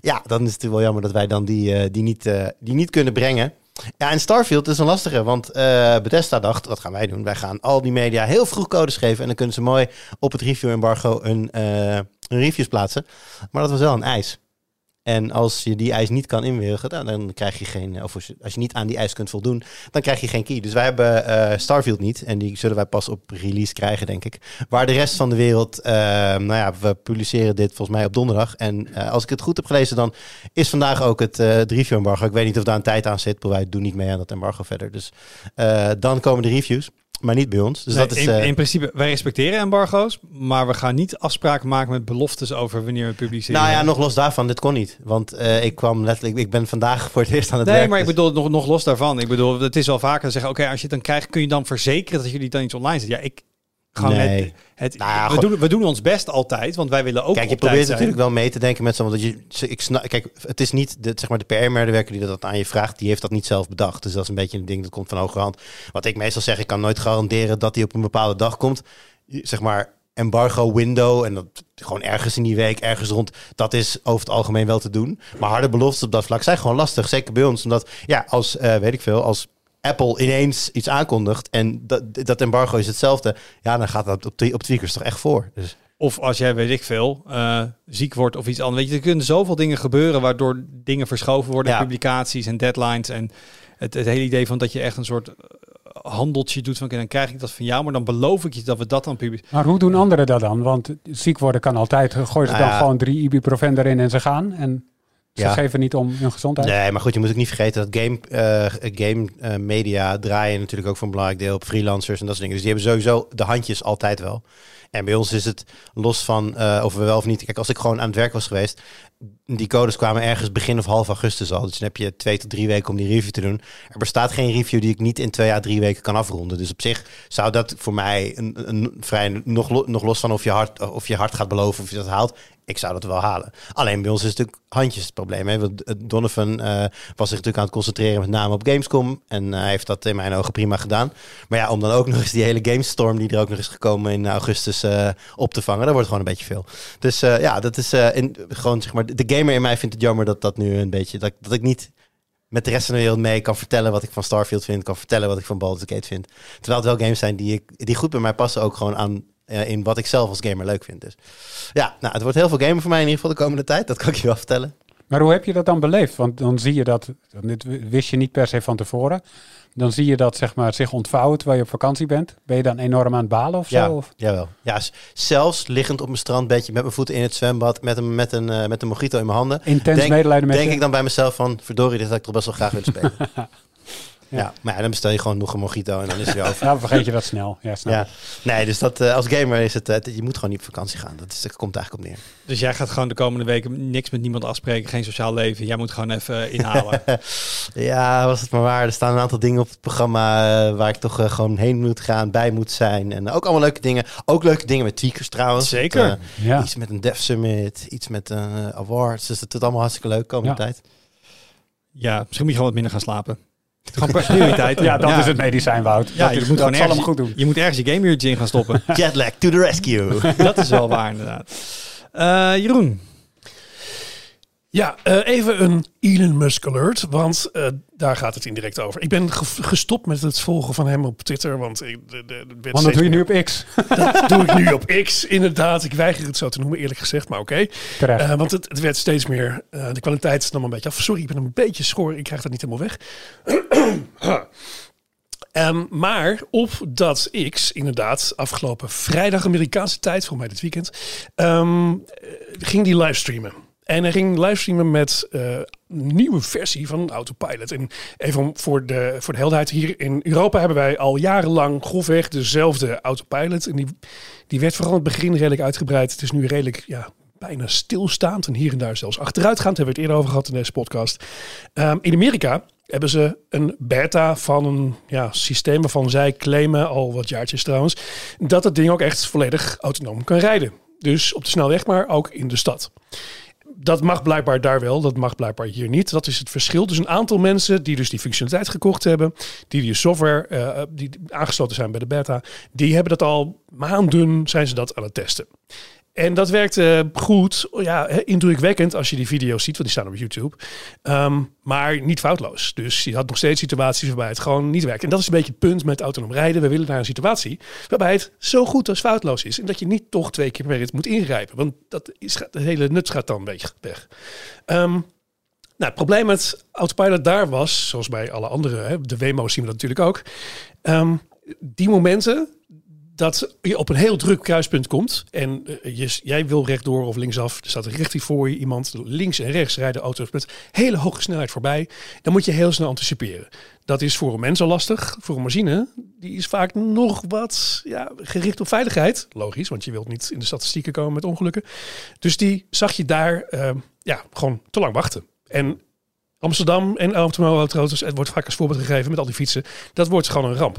Ja, dan is het wel jammer dat wij dan die, die, niet, die niet kunnen brengen. Ja, en Starfield is een lastige, want uh, Bethesda dacht, wat gaan wij doen? Wij gaan al die media heel vroeg codes geven en dan kunnen ze mooi op het review embargo een, uh, een reviews plaatsen. Maar dat was wel een eis. En als je die eis niet kan inwilligen, dan, dan krijg je geen, of als je niet aan die eis kunt voldoen, dan krijg je geen key. Dus wij hebben uh, Starfield niet en die zullen wij pas op release krijgen, denk ik. Waar de rest van de wereld, uh, nou ja, we publiceren dit volgens mij op donderdag. En als ik het goed heb gelezen, dan is vandaag ook het, het review embargo. Ik weet niet of daar een tijd aan zit, maar wij doen niet mee aan dat embargo verder. Dus dan komen de reviews. Maar niet bij ons. Dus dat is, in, uh... in, principe, wij respecteren embargo's, maar we gaan niet afspraken maken met beloftes over wanneer we publiceren. Nou ja, nog los daarvan, dit kon niet. Want uh, ik kwam letterlijk, ik ben vandaag voor het eerst aan het nee, werk. Nee, maar ik dus- bedoel, nog, nog los daarvan. Ik bedoel, het is wel vaker zeggen, oké, als je het dan krijgt, kun je dan verzekeren dat jullie dan iets online zetten. Ja, ik, gewoon nee. het, het nou we, doen, we doen ons best altijd, want wij willen ook. Kijk, je probeert natuurlijk wel mee te denken met zo'n. je, ik snap, kijk, het is niet de, zeg maar, de PR-medewerker die dat aan je vraagt, die heeft dat niet zelf bedacht. Dus dat is een beetje een ding dat komt van hoge hand. Wat ik meestal zeg, ik kan nooit garanderen dat hij op een bepaalde dag komt. Zeg maar, embargo window en dat gewoon ergens in die week, ergens rond, dat is over het algemeen wel te doen. Maar harde beloftes op dat vlak zijn gewoon lastig, zeker bij ons, omdat ja, als uh, weet ik veel, als Apple ineens iets aankondigt en dat, dat embargo is hetzelfde, ja, dan gaat dat op, op tweakers toch echt voor. Dus. Of als jij, weet ik veel, eh, ziek wordt of iets anders. Weet je, er kunnen zoveel dingen gebeuren waardoor dingen verschoven worden. Ja. Publicaties en deadlines. En het, het hele idee van dat je echt een soort eh, handeltje doet van, oké, dan krijg ik dat van jou, maar dan beloof ik je dat we dat dan publiceren. Maar hoe doen anderen dat dan? Want ziek worden kan altijd. Gooi ze Nou dan ja. gewoon drie ibuprofen erin en ze gaan. En ze Ja. geven niet om hun gezondheid. Nee, maar goed, je moet ook niet vergeten dat game, eh, game eh, media draaien natuurlijk ook voor een belangrijk deel op freelancers en dat soort dingen. Dus die hebben sowieso de handjes altijd wel. En bij ons is het los van eh, of we wel of niet. Kijk, als ik gewoon aan het werk was geweest, die codes kwamen ergens begin of half augustus al. Dus dan heb je twee tot drie weken om die review te doen. Er bestaat geen review die ik niet in twee à drie weken kan afronden. Dus op zich zou dat voor mij een, een vrij nog, nog los van of je hard of je hard gaat beloven of je dat haalt. Ik zou dat wel halen. Alleen bij ons is het natuurlijk handjes het probleem. Hè? Want eh, Donovan eh, was zich natuurlijk aan het concentreren met name op Gamescom. En eh, hij heeft dat in mijn ogen prima gedaan. Maar ja, om dan ook nog eens die hele Gamestorm die er ook nog is gekomen in augustus op te vangen. Dat wordt gewoon een beetje veel. Dus ja, dat is in, gewoon zeg maar. De gamer in mij vindt het jammer dat dat nu een beetje. Dat, dat ik niet met de rest van de wereld mee kan vertellen wat ik van Starfield vind. Kan vertellen wat ik van Baldur's Gate vind. Terwijl het wel games zijn die, ik, die goed bij mij passen. Ook gewoon aan eh, in wat ik zelf als gamer leuk vind. Dus ja, nou, het wordt heel veel gamen voor mij in ieder geval de komende tijd. Dat kan ik je wel vertellen. Maar hoe heb je dat dan beleefd? Want dan zie je dat, dit wist je niet per se van tevoren. Dan zie je dat zeg maar, zich ontvouwen terwijl je op vakantie bent. Ben je dan enorm aan het balen of Ja, zo? Of? jawel. Ja, zelfs liggend op mijn strandbedje met mijn voeten in het zwembad. Met een, met een, eh, met een mojito in mijn handen. Intens Denk- medelijden met denk je? ik dan bij mezelf van, verdorie, dit had ik toch best wel graag willen spelen. <laughs> ja. maar ja, dan bestel je gewoon nog een mojito en dan is het weer <laughs> over. Ja, vergeet je dat snel. Ja, ik. nee, dus dat, eh, als gamer is het, eh, je moet gewoon niet op vakantie gaan. Dat, is, dat komt eigenlijk op neer. Dus jij gaat gewoon de komende weken niks met niemand afspreken, geen sociaal leven. Jij moet gewoon even eh, inhalen. <laughs> Ja, was het maar waar. Er staan een aantal dingen op het programma waar ik toch gewoon heen moet gaan, bij moet zijn. En ook allemaal leuke dingen. Ook leuke dingen met tweakers trouwens. Zeker. Dat, Ja. Iets met een Dev Summit, iets met eh, awards. Dus dat is allemaal hartstikke leuk komende Ja. tijd. ja, misschien moet je gewoon wat minder gaan slapen. Gewoon prioriteit. ja, dat is het medicijn, Wout. Ja, dat je is, moet dat gewoon ergens, goed doen. Je moet ergens je gameuurtje in gaan stoppen. <laughs> Jetlag to the rescue. dat is wel waar, inderdaad. Eh, Jeroen, Ja, eh, even een Elon Musk alert, want eh, daar gaat het indirect over. Ik ben ge- gestopt met het volgen van hem op Twitter, want ik, de, de, de, Want dat doe je nu op X. <laughs> Dat doe ik nu op X, inderdaad. Ik weiger het zo te noemen, eerlijk gezegd, maar oké. Terecht. Eh, want het, het werd steeds meer, de kwaliteit nam een beetje af. Sorry, ik ben een beetje schor, ik krijg dat niet helemaal weg. <clears throat> Ehm, maar op dat X, inderdaad, afgelopen vrijdag Amerikaanse tijd, voor mij dit weekend, eh, ging die livestreamen. En hij ging livestreamen met eh, een nieuwe versie van Autopilot. En even voor de, voor de helderheid, hier in Europa hebben wij al jarenlang grofweg dezelfde Autopilot. En die, die werd vooral in het begin redelijk uitgebreid. Het is nu redelijk, ja, bijna stilstaand en hier en daar zelfs achteruitgaand. Daar hebben we het eerder over gehad in deze podcast. Ehm, in Amerika hebben ze een beta van een ja, systeem waarvan zij claimen, al wat jaartjes trouwens, dat het ding ook echt volledig autonoom kan rijden. Dus op de snelweg, maar ook in de stad. Dat mag blijkbaar daar wel, dat mag blijkbaar hier niet. Dat is het verschil. Dus een aantal mensen die dus die functionaliteit gekocht hebben, die die software eh, die aangesloten zijn bij de beta, die hebben dat al maanden zijn ze dat aan het testen. En dat werkt eh, goed, ja, indrukwekkend als je die video's ziet, want die staan op YouTube. Ehm, maar niet foutloos. Dus je had nog steeds situaties waarbij het gewoon niet werkt. En dat is een beetje het punt met autonoom rijden. We willen naar een situatie waarbij het zo goed als foutloos is. En dat je niet toch twee keer per rit moet ingrijpen. Want dat is, de hele nut gaat dan een beetje weg. Ehm, nou, het probleem met Autopilot daar was, zoals bij alle andere, hè, de Waymo's zien we dat natuurlijk ook. Ehm, die momenten dat je op een heel druk kruispunt komt en eh, je, jij wil rechtdoor of linksaf, er staat recht voor je iemand, links en rechts rijden auto's met hele hoge snelheid voorbij, dan moet je heel snel anticiperen. Dat is voor een mens al lastig, voor een machine, die is vaak nog wat ja, gericht op veiligheid. Logisch, want je wilt niet in de statistieken komen met ongelukken. Dus die zag je daar eh, ja, gewoon te lang wachten. En Amsterdam en auto's, het wordt vaak als voorbeeld gegeven met al die fietsen. Dat wordt gewoon een ramp.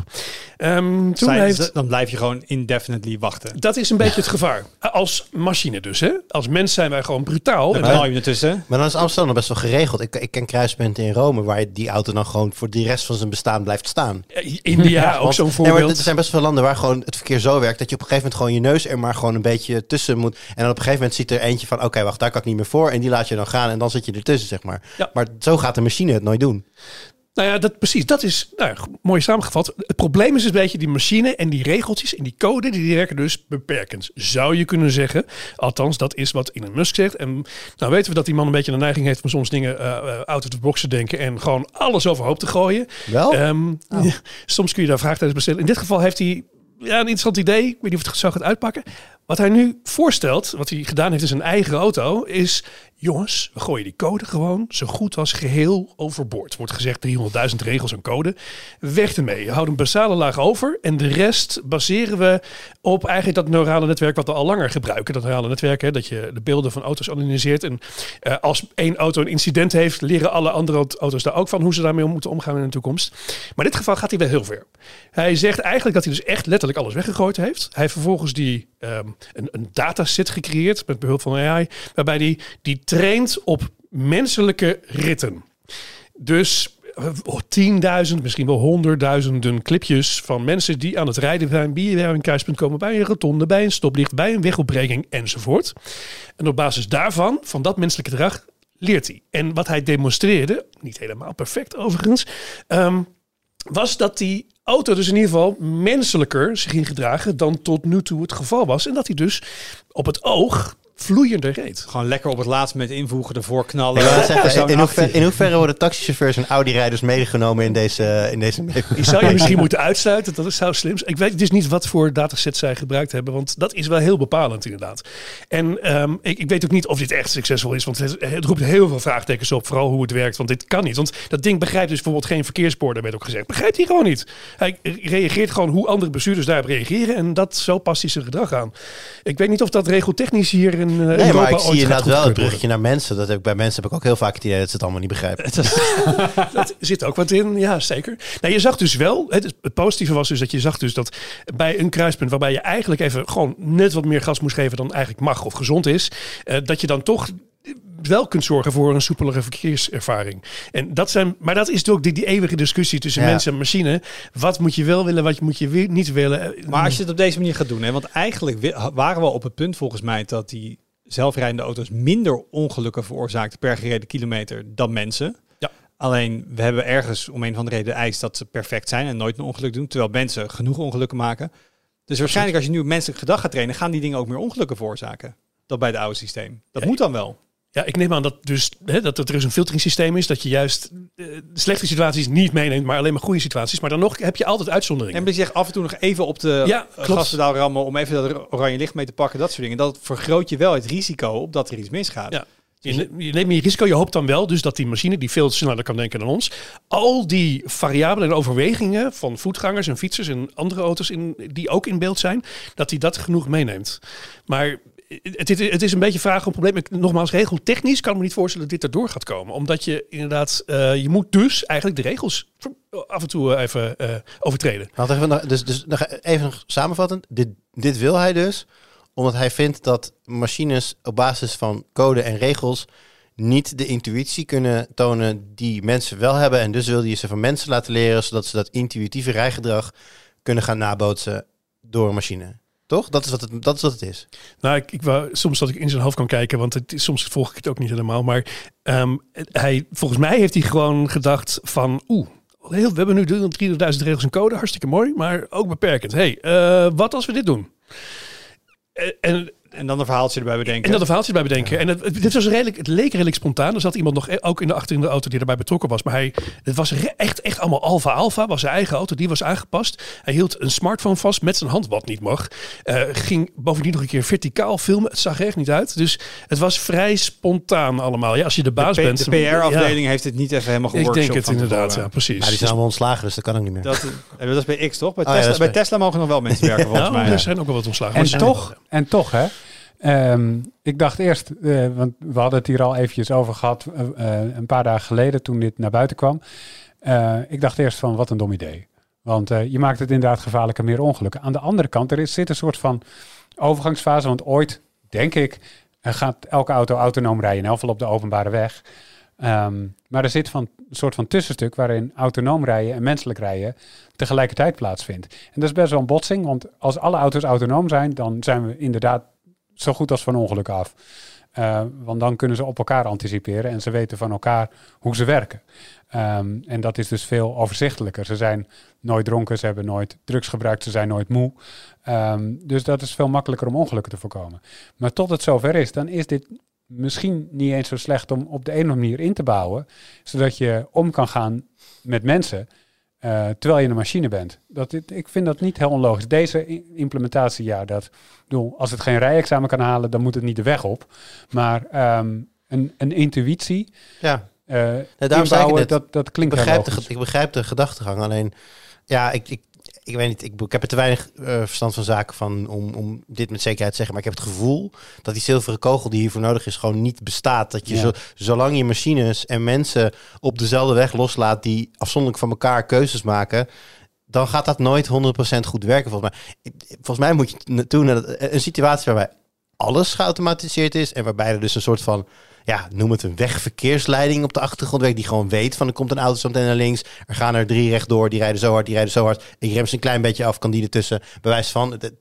Ehm, toen Zij- heeft, dan blijf je gewoon indefinitely wachten. dat is een beetje het gevaar. Als machine dus. Hè? Als mens zijn wij gewoon brutaal. Dan En knal je ertussen. Maar dan is Amsterdam nog best wel geregeld. Ik, ik ken kruispunten in Rome waar die auto dan gewoon voor de rest van zijn bestaan blijft staan. India ook Want- zo'n nee, maar voorbeeld. er zijn best veel landen waar gewoon het verkeer zo werkt dat je op een gegeven moment gewoon je neus er maar gewoon een beetje tussen moet. En dan op een gegeven moment ziet er eentje van, oké, wacht, daar kan ik niet meer voor. En die laat je dan gaan en dan zit je ertussen, zeg maar. Ja. Maar zo gaat de machine het nooit doen. Nou ja, dat, precies. Dat is nou, mooi samengevat. Het probleem is een beetje die machine en die regeltjes en die code, die werken dus beperkend. Zou je kunnen zeggen. Althans, dat is wat Elon Musk zegt. En nou weten we dat die man een beetje een neiging heeft om soms dingen eh, eh, out of the box te denken en gewoon alles overhoop te gooien. Wel? Ehm, ja, <laughs> soms kun je daar vraagtekens bij stellen. In dit geval heeft hij ja, een interessant idee. Ik weet niet of het zo gaat uitpakken. Wat hij nu voorstelt, wat hij gedaan heeft in zijn eigen auto, is... Jongens, we gooien die code gewoon zo goed als geheel overboord. Wordt gezegd 300.000 regels en code. Weg ermee. Je houdt een basale laag over. En de rest baseren we op eigenlijk dat neurale netwerk wat we al langer gebruiken. Dat neurale netwerk, hè, dat je de beelden van auto's analyseert. En eh, als één auto een incident heeft, leren alle andere auto's daar ook van hoe ze daarmee moeten omgaan in de toekomst. Maar in dit geval gaat hij wel heel ver. Hij zegt eigenlijk dat hij dus echt letterlijk alles weggegooid heeft. Hij vervolgens die, ehm, een, een dataset gecreëerd met behulp van AI, waarbij hij die traint op menselijke ritten. Dus eh, 10.000, misschien wel honderdduizenden clipjes van mensen die aan het rijden zijn, bij een kruispunt komen, bij een rotonde, bij een stoplicht, bij een wegopbreking enzovoort. En op basis daarvan, van dat menselijke gedrag, leert hij. En wat hij demonstreerde, niet helemaal perfect overigens, ehm, was dat die auto dus in ieder geval menselijker zich ging gedragen dan tot nu toe het geval was. En dat hij dus op het oog vloeiender reed. Gewoon lekker op het laatst met invoegen, ervoor knallen. Zeggen, in, hoeverre, in hoeverre worden taxichauffeurs en Audi-rijders meegenomen in deze, in deze Die zou je misschien <laughs> moeten uitsluiten. Dat is zou slim. zijn. Ik weet dus niet wat voor dataset zij gebruikt hebben. Want dat is wel heel bepalend inderdaad. En ehm, ik, ik weet ook niet of dit echt succesvol is. Want het, het roept heel veel vraagtekens op. Vooral hoe het werkt. Want dit kan niet. Want dat ding begrijpt dus bijvoorbeeld geen verkeerspoor. Daar werd ook gezegd. Begrijpt hij gewoon niet. Hij reageert gewoon hoe andere bestuurders daarop reageren. En dat, zo past hij zijn gedrag aan. Ik weet niet of dat regeltechnisch hier in uh, Nee, Europa maar ik zie gaat inderdaad wel het bruggetje naar mensen. Dat heb ik bij mensen heb ik ook heel vaak het idee dat ze het allemaal niet begrijpen. <laughs> Dat zit ook wat in, ja zeker. Nou, je zag dus wel, het, het positieve was dus dat je zag dus dat bij een kruispunt waarbij je eigenlijk even gewoon net wat meer gas moest geven dan eigenlijk mag of gezond is, eh, dat je dan toch wel kunt zorgen voor een soepelere verkeerservaring. En dat zijn, maar dat is natuurlijk die, die eeuwige discussie tussen Ja. mensen en machine. Wat moet je wel willen, wat moet je weer niet willen? Maar als je het op deze manier gaat doen, hè, want eigenlijk waren we op het punt volgens mij dat die zelfrijdende auto's minder ongelukken veroorzaakten per gereden kilometer dan mensen. Ja. Alleen we hebben ergens om een van de reden de eis dat ze perfect zijn en nooit een ongeluk doen, terwijl mensen genoeg ongelukken maken. Dus waarschijnlijk als je nu menselijk gedrag gaat trainen, gaan die dingen ook meer ongelukken veroorzaken. Dat bij het oude systeem. Dat Ja, moet dan wel. Ja, ik neem aan dat, dus, hè, dat er dus een filteringssysteem is. Dat je juist eh, slechte situaties niet meeneemt, maar alleen maar goede situaties. Maar dan nog heb je altijd uitzonderingen. En je zegt af en toe nog even op de Ja, klopt. gaspedaal rammen om even dat oranje licht mee te pakken, dat soort dingen. Dat vergroot je wel het risico op dat er iets misgaat. Ja. Je, ne- je neemt meer risico. Je hoopt dan wel dus dat die machine, die veel sneller kan denken dan ons, al die variabelen en overwegingen van voetgangers en fietsers en andere auto's in, die ook in beeld zijn, dat hij dat genoeg meeneemt. Maar het, het, het is een beetje vraag om probleem. Nogmaals, regeltechnisch kan ik me niet voorstellen dat dit erdoor gaat komen. Omdat je inderdaad, eh, je moet dus eigenlijk de regels af en toe eh, even eh, overtreden. Even, nog- dus, dus nog even samenvattend. Dit, dit wil hij dus omdat hij vindt dat machines op basis van code en regels niet de intuïtie kunnen tonen die mensen wel hebben. En dus wil hij ze van mensen laten leren, zodat ze dat intuïtieve rijgedrag kunnen gaan nabootsen door een machine. Toch? Dat is wat het, dat is, wat het is. Nou, ik, ik wou soms dat ik in zijn hoofd kan kijken, want het, soms volg ik het ook niet helemaal. Maar ehm, hij, volgens mij heeft hij gewoon gedacht van, oeh, we hebben nu 300.000 regels en code, hartstikke mooi, maar ook beperkend. hey, eh, wat als we dit doen? Eh, En, En dan een verhaaltje erbij bedenken. en dat een verhaaltje bij bedenken. En het, het- dit was redelijk, het leek redelijk spontaan. Er zat iemand nog e- ook in de achter in de auto die erbij betrokken was. Maar hij, het was echt, echt allemaal alfa alfa. Was zijn eigen auto, die was aangepast. Hij hield een smartphone vast met zijn hand, wat niet mag. Eh, ging bovendien nog een keer verticaal filmen. Het zag er echt niet uit. Dus het was vrij spontaan allemaal. Ja, als je de baas de, bent. de PR-afdeling heeft het niet even helemaal Ja, ik denk het inderdaad, ja, precies. Maar die zijn allemaal ontslagen, dus dat kan ook niet meer. Dat, eh, dat is bij X toch? Bij, Oh Tesla, bij Tesla mogen nog wel mensen werken volgens nou, mij. er zijn ook wel wat ontslagen. En toch, en toch hè. Ehm, ik dacht eerst, eh, want we hadden het hier al eventjes over gehad eh, eh, een paar dagen geleden toen dit naar buiten kwam. Ik dacht eerst van wat een dom idee. Want je maakt het inderdaad gevaarlijker, meer ongelukken. Aan de andere kant, er zit een soort van overgangsfase. Want ooit, denk ik, gaat elke auto autonoom rijden. In elk geval op de openbare weg. Ehm, maar er zit van, een soort van tussenstuk waarin autonoom rijden en menselijk rijden tegelijkertijd plaatsvindt. En dat is best wel een botsing, want als alle auto's autonoom zijn, dan zijn we inderdaad zo goed als van ongeluk af. Eh, want dan kunnen ze op elkaar anticiperen en ze weten van elkaar hoe ze werken. Ehm, en dat is dus veel overzichtelijker. Ze zijn nooit dronken, ze hebben nooit drugs gebruikt, ze zijn nooit moe. Ehm, dus dat is veel makkelijker om ongelukken te voorkomen. Maar tot het zover is, dan is dit misschien niet eens zo slecht om op de een of andere manier in te bouwen, zodat je om kan gaan met mensen. Eh, terwijl je een machine bent. Dat, ik vind dat niet heel onlogisch. Deze implementatie, ja, dat, ik bedoel, als het geen rijexamen kan halen, dan moet het niet de weg op. Maar ehm, een, een intuïtie Ja, eh daarom zei ik dat, dat ik klinkt heel begrijp, de, ik begrijp de gedachtegang. Alleen, ja, ik, ik, ik weet niet. Ik, ik heb er te weinig eh, verstand van zaken van om, om dit met zekerheid te zeggen. Maar ik heb het gevoel dat die zilveren kogel die hiervoor nodig is, gewoon niet bestaat. Dat je Ja. zo, zolang je machines en mensen op dezelfde weg loslaat die afzonderlijk van elkaar keuzes maken. Dan gaat dat nooit 100% goed werken volgens mij. Volgens mij moet je naartoe naar dat- een situatie waarbij alles geautomatiseerd is. En waarbij er dus een soort van, ja, noem het een wegverkeersleiding op de achtergrond werkt. Die gewoon weet van er komt een auto zo meteen naar links. Er gaan er drie rechtdoor, die rijden zo hard, die rijden zo hard. Ik rem ze een klein beetje af, kan die ertussen. Bewijs van, het-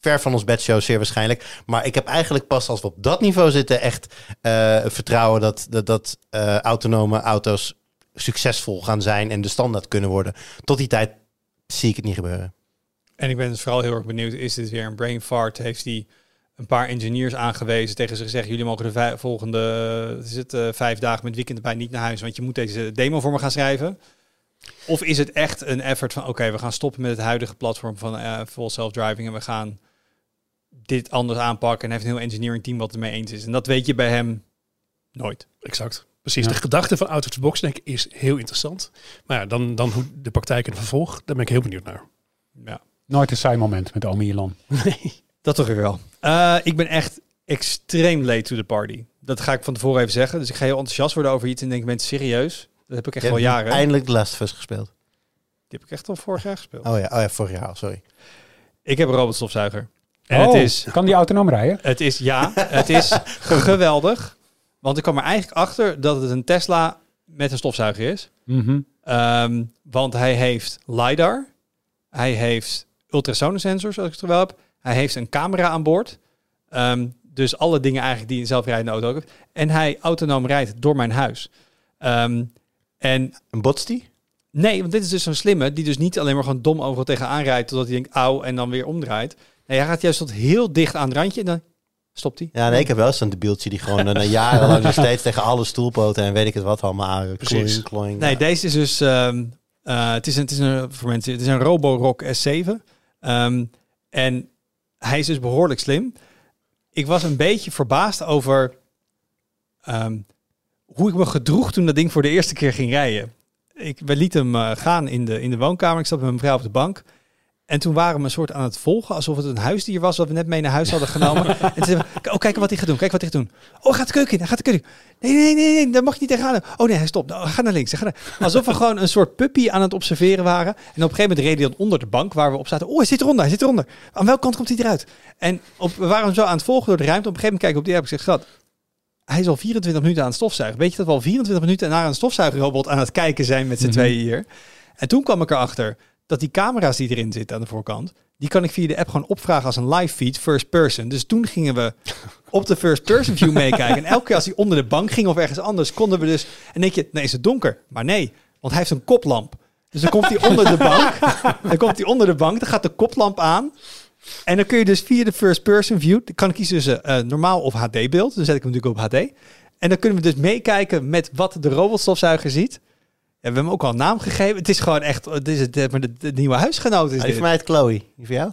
ver van ons bedshow zeer waarschijnlijk. Maar ik heb eigenlijk pas als we op dat niveau zitten echt eh, vertrouwen dat, dat, dat eh, autonome auto's succesvol gaan zijn en de standaard kunnen worden. Tot die tijd zie ik het niet gebeuren. En ik ben dus vooral heel erg benieuwd, is dit weer een brain fart? Heeft hij een paar engineers aangewezen tegen ze gezegd, jullie mogen de volgende is het, eh, vijf dagen met weekend erbij niet naar huis, want je moet deze demo voor me gaan schrijven? Of is het echt een effort van, oké, we gaan stoppen met het huidige platform van eh, full self-driving en we gaan dit anders aanpakken en heeft een heel engineering team wat ermee eens is. En dat weet je bij hem nooit. Exact. Precies. Ja. De gedachte van out of the box denk ik is heel interessant. Maar ja, dan, dan hoe de praktijk en vervolg, daar ben ik heel benieuwd naar. Ja. Nooit een saai moment met Omi Elon. Nee. <laughs> Dat toch weer wel. Eh, ik ben echt extreem late to the party. Dat ga ik van tevoren even zeggen. Dus ik ga heel enthousiast worden over iets en denk, mensen serieus? Dat heb ik echt Je al hebt jaren. Eindelijk de Last of Us gespeeld. Die heb ik echt al vorig jaar gespeeld. Oh ja, oh ja vorig jaar sorry. Ik heb een robotstofzuiger. En Oh, het is, Kan die autonoom rijden? het is, ja, het is <laughs> geweldig. Want ik kwam er eigenlijk achter dat het een Tesla met een stofzuiger is. Mhm. Ehm, want hij heeft LiDAR. Hij heeft ultrasonensensors, als ik het er wel heb. Hij heeft een camera aan boord. Ehm, dus alle dingen eigenlijk die een zelfrijdende auto ook heeft. En hij autonoom rijdt door mijn huis. Ehm, en botst die? nee, want dit is dus zo'n slimme die dus niet alleen maar gewoon dom overal tegenaan rijdt totdat hij denkt auw en dan weer omdraait. Nee, hij gaat juist tot heel dicht aan het randje en dan stopt hij. Ja, nee, ik heb wel zo'n debieltje die gewoon eh, na <laughs> jarenlang nog steeds tegen alle stoelpoten en weet ik het wat allemaal. Precies. Kloing, kloing. Nee, Ja. deze is dus. ehm, eh, het, is een, het is een voor mensen. Het is een Roborock S7. Ehm, en hij is dus behoorlijk slim. Ik was een beetje verbaasd over ehm, hoe ik me gedroeg toen dat ding voor de eerste keer ging rijden. Ik, we lieten hem eh, gaan in de, in de woonkamer. Ik zat met mijn vrouw op de bank. En toen waren we een soort aan het volgen, alsof het een huisdier was wat we net mee naar huis hadden genomen. <laughs> en toen zeiden we, oh, kijk wat hij gaat doen, kijk wat hij gaat doen. Oh, hij gaat de keuken in, hij gaat de keuken in. Nee, nee, nee, nee, daar mag je niet tegenaan. Oh nee, hij stopt. Nou, ga naar links. Ga naar... Alsof we <laughs> gewoon een soort puppy aan het observeren waren. En op een gegeven moment reed hij dan onder de bank waar we op zaten. Oh, hij zit eronder, hij zit eronder. Aan welke kant komt hij eruit? En op, we waren hem zo aan het volgen door de ruimte. Op een gegeven moment kijken we op die app. Ik zeg, schat, hij is al 24 minuten aan het stofzuigen. Weet je dat we al 24 minuten naar een stofzuigerrobot aan het kijken zijn met z'n Mhm. tweeën hier? En toen kwam ik erachter dat die camera's die erin zitten aan de voorkant, die kan ik via de app gewoon opvragen als een live feed, first person. Dus toen gingen we <laughs> op de first person view meekijken. En elke keer als hij onder de bank ging of ergens anders, konden we dus... En denk je, nee, is het donker? Maar nee, want hij heeft een koplamp. Dus dan komt hij onder de bank. <laughs> Dan komt hij onder de bank, dan gaat de koplamp aan. En dan kun je dus via de first person view, dan kan ik kiezen tussen eh, normaal of HD beeld. Dan zet ik hem natuurlijk op HD. En dan kunnen we dus meekijken met wat de robotstofzuiger ziet. Ja, we hebben hem ook al een naam gegeven. Het is gewoon echt, het is het, maar de, de nieuwe huisgenoot is Ah, die dit. voor mij het Chloe. Die voor jou?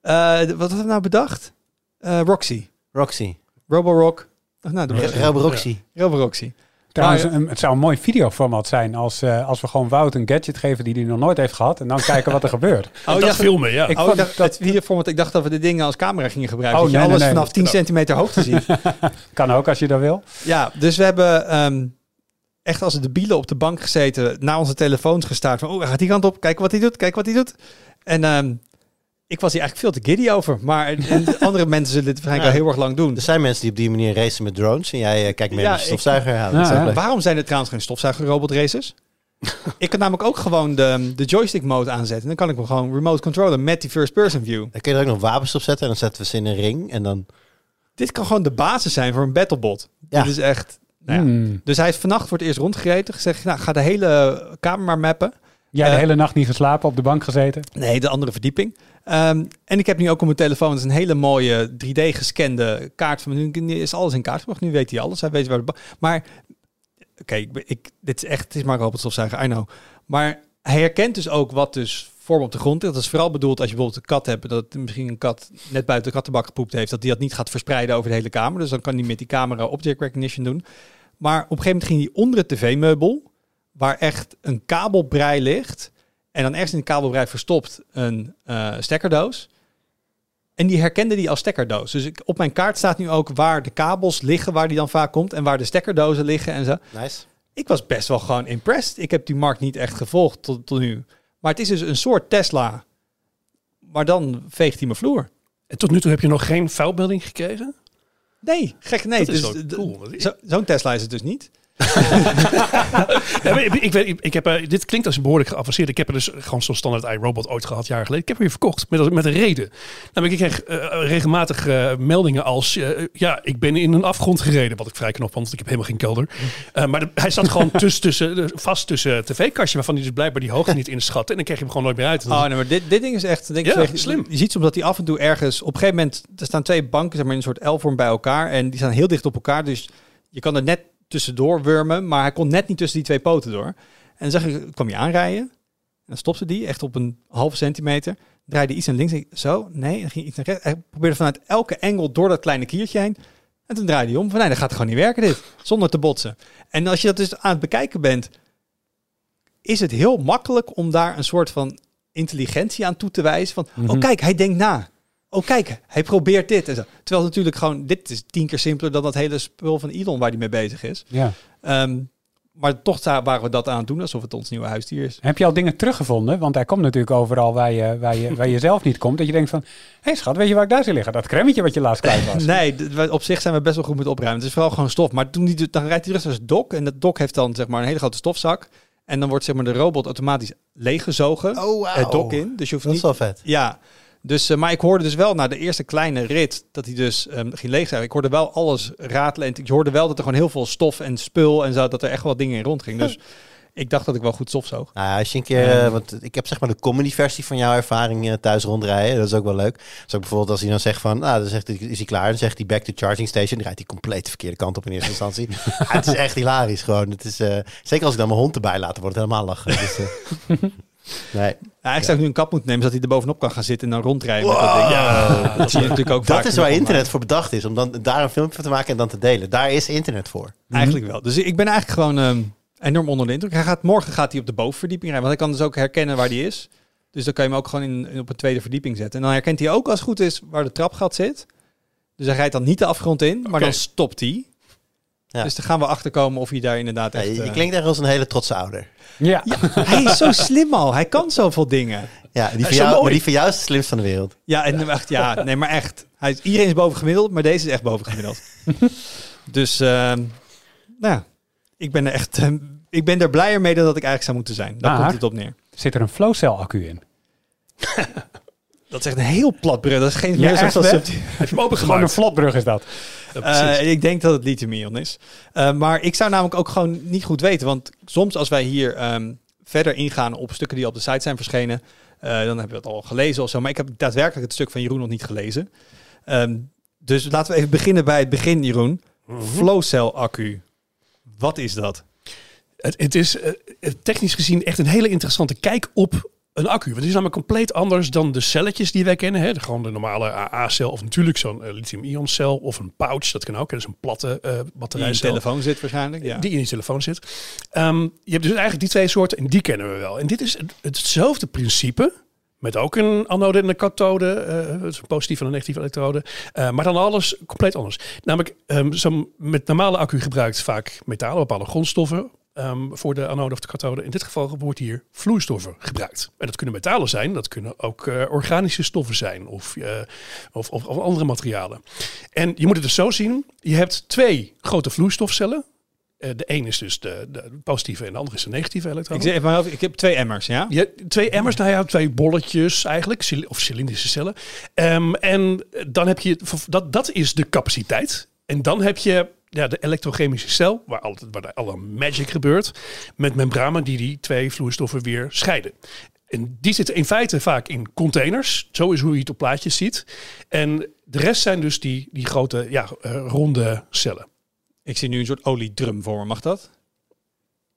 Eh, wat hadden we nou bedacht? Eh, Roxy. Roxy. Roborock. Of nou, de Ro- Robo Roxy. Roboroxy. Trouwens, een- het zou een mooi videoformat zijn als, eh, als we gewoon Wout een gadget geven die hij nog nooit heeft gehad. En dan kijken wat er <laughs> gebeurt. Oh, dat ja, filmen, ja. Ik oh, ik dacht, dat- het videoformat, ik dacht dat we de dingen als camera gingen gebruiken. Oh, dat je nee, alles nee, nee. vanaf 10 centimeter hoogte ziet. <laughs> Kan ook als je dat wil. ja, dus we hebben ehm, echt als de bielen op de bank gezeten, naar onze telefoons gestaard. Van, oh, hij gaat die kant op, kijk wat hij doet, kijk wat hij doet. En ehm, ik was hier eigenlijk veel te giddy over. Maar <laughs> andere mensen zullen dit waarschijnlijk Ja. al heel erg lang doen. Er zijn mensen die op die manier racen met drones. En jij eh, kijkt mee Ja, met de ik- stofzuiger. Ja. Waarom zijn er trouwens geen stofzuigerrobot races? <laughs> ik kan namelijk ook gewoon de, de joystick mode aanzetten. Dan kan ik me gewoon remote controller met die first person view. Dan kun je er ook nog wapens op zetten. En dan zetten we ze in een ring. En dan dit kan gewoon de basis zijn voor een battlebot. Ja. Dit is echt... Nou ja. Hmm. Dus hij is vannacht voor het eerst rondgereden. Gezegd, nou, ga de hele kamer maar mappen. Jij de Eh, hele nacht niet geslapen, op de bank gezeten? Nee, de andere verdieping. Ehm, en ik heb nu ook op mijn telefoon dus een hele mooie 3D-gescande kaart van nu is alles in kaart gebracht. Nu weet hij alles. Hij weet waar de Maar oké, ik, ben- ik, dit is echt, het is maar een robotstofzuiger, I know. Maar hij herkent dus ook wat dus vorm op de grond. Dat is vooral bedoeld als je bijvoorbeeld een kat hebt, dat misschien een kat net buiten de kattenbak gepoept heeft, dat die dat niet gaat verspreiden over de hele kamer. Dus dan kan hij met die camera object recognition doen. Maar op een gegeven moment ging hij onder het tv-meubel, waar echt een kabelbrei ligt. En dan ergens in de kabelbrei verstopt een eh, stekkerdoos. En die herkende die als stekkerdoos. Dus ik, op mijn kaart staat nu ook waar de kabels liggen, waar die dan vaak komt. En waar de stekkerdozen liggen en zo. Nice. Ik was best wel gewoon impressed. Ik heb die markt niet echt gevolgd tot, tot nu. Maar het is dus een soort Tesla. Maar dan veegt hij mijn vloer. En tot nu toe heb je nog geen vuilmelding gekregen? Nee, gek nee. dat is dus cool. zo- Zo'n Tesla is het dus niet. <laughs> Ja, ik, ik, ik, ik heb, eh, dit klinkt als een behoorlijk geavanceerd. Ik heb er dus gewoon zo'n standaard iRobot ooit gehad, jaren geleden. Ik heb hem weer verkocht, met, met een reden. Namelijk, ik kreeg eh, regelmatig eh, meldingen als... ja, ik ben in een afgrond gereden. Wat ik vrij knap vond, want ik heb helemaal geen kelder. Maar de- hij zat gewoon <laughs> tussen, tussen, vast tussen het tv-kastje... waarvan hij dus blijkbaar die hoogte niet inschatte. En dan kreeg je hem gewoon nooit meer uit. Oh, nee, maar dit, dit ding is echt... Denk ik, Ja, slim. Je ziet soms dat hij af en toe ergens... Op een gegeven moment, er staan twee banken zeg maar, in een soort L-vorm bij elkaar. En die staan heel dicht op elkaar. Dus je kan er net tussendoor wurmen. Maar hij kon net niet tussen die twee poten door. En dan zag ik, kwam hij aanrijden. En dan stopte die echt op een halve centimeter. Draaide iets naar links. Ik, zo, nee. En dan ging iets naar rechts. Hij probeerde vanuit elke engel door dat kleine kiertje heen. En toen draaide hij om. Van nee, dat gaat gewoon niet werken dit. Zonder te botsen. En als je dat dus aan het bekijken bent... Is het heel makkelijk om daar een soort van intelligentie aan toe te wijzen. Van, Mhm. oh kijk, hij denkt na. Oh kijk, hij probeert dit en zo. Terwijl het natuurlijk gewoon, dit is tien keer simpeler dan dat hele spul van Elon waar hij mee bezig is. Ja. Ehm, maar toch waren we dat aan het doen alsof het ons nieuwe huisdier is. Heb je al dingen teruggevonden? Want hij komt natuurlijk overal waar je, waar je, waar je zelf niet komt. Dat je denkt van, hé hey schat, weet je waar ik daar zie liggen? Dat cremmetje wat je laatst kwijt was. Nee, op zich zijn we best wel goed met opruimen. Het is vooral gewoon stof. Maar toen die, dan rijdt hij terug naar zijn dok. En dat dok heeft dan zeg maar een hele grote stofzak. En dan wordt zeg maar de robot automatisch leeggezogen. Oh. Het dok in. Dus je hoeft Dat is niet... wel vet. Ja, dus, eh, maar ik hoorde dus wel na de eerste kleine rit dat hij dus ehm, ging leegzuigen. Ik hoorde wel alles ratelen. En ik hoorde wel dat er gewoon heel veel stof en spul en zo, dat er echt wel dingen in rondging. Dus ik dacht dat ik wel goed stofzoog. Nou, ja, als je een keer, eh, want ik heb zeg maar de comedy versie van jouw ervaring eh, thuis rondrijden. Dat is ook wel leuk. Dus ook bijvoorbeeld als hij dan zegt van, nou, dan zegt hij, is hij klaar. Dan zegt hij back to charging station. Dan rijdt hij compleet de verkeerde kant op in eerste instantie. ja, <laughs> het is echt hilarisch gewoon. Het is, zeker als ik dan mijn hond erbij laat, dan wordt het helemaal lachen. Dus, <laughs> nee. Ja, ik zou nu een kap moeten nemen, zodat hij er bovenop kan gaan zitten en dan rondrijden. met dat ding. Ja, dat zie je natuurlijk ook Dat is waar internet voor bedacht is. Om dan daar een filmpje van te maken en dan te delen. Daar is internet voor. Eigenlijk wel. Dus ik ben eigenlijk gewoon ehm, enorm onder de indruk. Hij gaat, morgen gaat hij op de bovenverdieping rijden, want hij kan dus ook herkennen waar hij is. Dus dan kan je hem ook gewoon in, in op een tweede verdieping zetten. En dan herkent hij ook als het goed is waar de trapgat zit. Dus hij rijdt dan niet de afgrond in, maar dan stopt hij. Ja. Dus dan gaan we achterkomen of hij daar inderdaad Ja, echt... je, je eh, klinkt echt als een hele trotse ouder. Ja. Ja, hij is zo slim al. Hij kan zoveel dingen. Ja, die van, jou, maar die van jou is de slimste van de wereld. Ja, en echt, ja, nee, maar echt. Hij is, iedereen is boven gemiddeld, maar deze is echt boven gemiddeld. <laughs> dus, ehm, nou ja, ik ben er echt, ehm, ik ben er blijer mee dan dat ik eigenlijk zou moeten zijn. Daar Maar- komt het op neer. Zit er een flowcell accu in? <laughs> Dat is echt een heel plat brug. Dat is geen Ja, meer echt, zoals? Heb je hem Gewoon een vlotbrug is dat. Ja. Eh, ik denk dat het lithium-ion is. Eh, maar ik zou namelijk ook gewoon niet goed weten. Want soms als wij hier ehm, verder ingaan op stukken die op de site zijn verschenen, eh, dan hebben we het al gelezen of zo. Maar ik heb daadwerkelijk het stuk van Jeroen nog niet gelezen. Ehm, dus laten we even beginnen bij het begin, Jeroen. Mhm. Flowcell accu. Wat is dat? Het, het is technisch gezien echt een hele interessante kijk op een accu. Want het is namelijk compleet anders dan de celletjes die wij kennen. Hè? Gewoon de normale AA-cel of natuurlijk zo'n eh, lithium-ion cel of een pouch. Dat kan ook. hè. Dat is een platte eh Die in je telefoon zit waarschijnlijk. Ja. Die in je telefoon zit. Ehm, je hebt dus eigenlijk die twee soorten en die kennen we wel. En dit is het, hetzelfde principe. Met ook een anode en een kathode. eh, het is een positieve en een negatieve elektrode. Eh, maar dan alles compleet anders. Namelijk, ehm, zo'n met normale accu gebruikt vaak metalen, bepaalde grondstoffen. Ehm, voor de anode of de kathode. In dit geval wordt hier vloeistoffen gebruikt. En dat kunnen metalen zijn, dat kunnen ook eh, organische stoffen zijn of, eh, of, of, of andere materialen. En je moet het dus zo zien: je hebt twee grote vloeistofcellen Eh, de een is dus de, de positieve en de andere is de negatieve Ik, elektron. zeg hoofd, ik heb twee emmers, ja? Ja, twee emmers, nou ja, twee bolletjes eigenlijk, of cilindrische cellen. Ehm, en dan heb je, dat, dat is de capaciteit. En dan heb je ja, de elektrochemische cel, waar, altijd, waar alle magic gebeurt, met membranen die die twee vloeistoffen weer scheiden. En die zitten in feite vaak in containers. Zo is hoe je het op plaatjes ziet. En de rest zijn dus die, die grote, ja, eh, ronde cellen. Ik zie nu een soort oliedrum voor me, mag dat?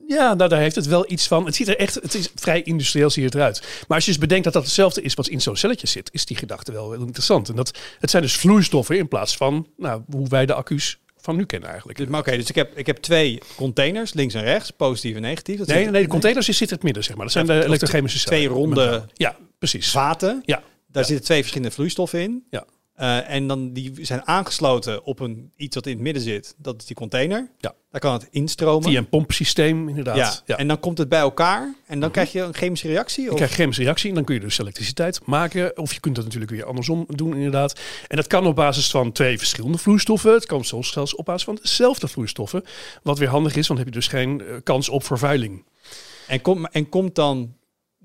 Ja, nou, daar heeft het wel iets van. Het ziet er echt, het is vrij industrieel zie je het eruit. Maar als je dus bedenkt dat dat hetzelfde is wat in zo'n celletje zit, is die gedachte wel heel interessant. En dat het zijn dus vloeistoffen in plaats van nou, hoe wij de accu's van nu kennen eigenlijk. Dus, maar oké, dus ik heb, ik heb twee containers, links en rechts, positief en negatief. Dat Nee, nee, de containers zitten in het midden, zeg maar. Dat zijn de elektrochemische cellen. twee ronde Ja, precies. vaten. Ja, Daar Ja. zitten twee verschillende vloeistoffen in. Ja. Eh, en dan die zijn aangesloten op een, iets wat in het midden zit. Dat is die container. Ja. Daar kan het instromen. via een pompsysteem inderdaad. ja. Ja. Mhm. En dan komt het bij elkaar. En dan krijg je een chemische reactie. Je Of? krijgt chemische reactie en dan kun je dus elektriciteit maken. Of je kunt dat natuurlijk weer andersom doen inderdaad. En dat kan op basis van twee verschillende vloeistoffen. Het kan soms zelfs op basis van dezelfde vloeistoffen. Wat weer handig is, want dan heb je dus geen eh, kans op vervuiling. En, kom, en komt dan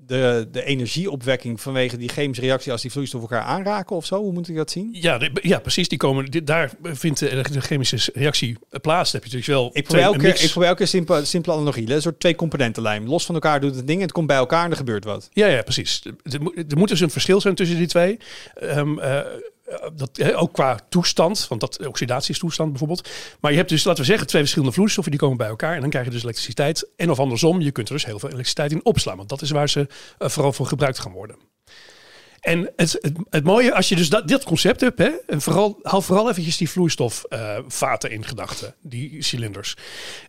de, de energieopwekking vanwege die chemische reactie als die vloeistoffen elkaar aanraken of zo? Hoe moet ik dat zien? Ja, de- ja precies. Die komen, dit, daar vindt de, de chemische reactie plaats. Heb je natuurlijk wel Ik probeer elke mix. ik probeer elke simpele, simpele analogie. Een soort twee componentenlijn. Los van elkaar doet het ding en het komt bij elkaar en er gebeurt wat. Ja, ja, precies. Er, moet- er moet dus een verschil zijn tussen die twee. Ehm, eh, dat, eh, ook qua toestand, want dat oxidatiestoestand bijvoorbeeld. Maar je hebt dus, laten we zeggen, twee verschillende vloeistoffen die komen bij elkaar. En dan krijg je dus elektriciteit. En of andersom, je kunt er dus heel veel elektriciteit in opslaan. Want dat is waar ze eh, vooral voor gebruikt gaan worden. En het, het, mooie, als je dus dat, dit concept hebt, hè, en vooral, haal vooral eventjes die vloeistofvaten in gedachten, die cilinders.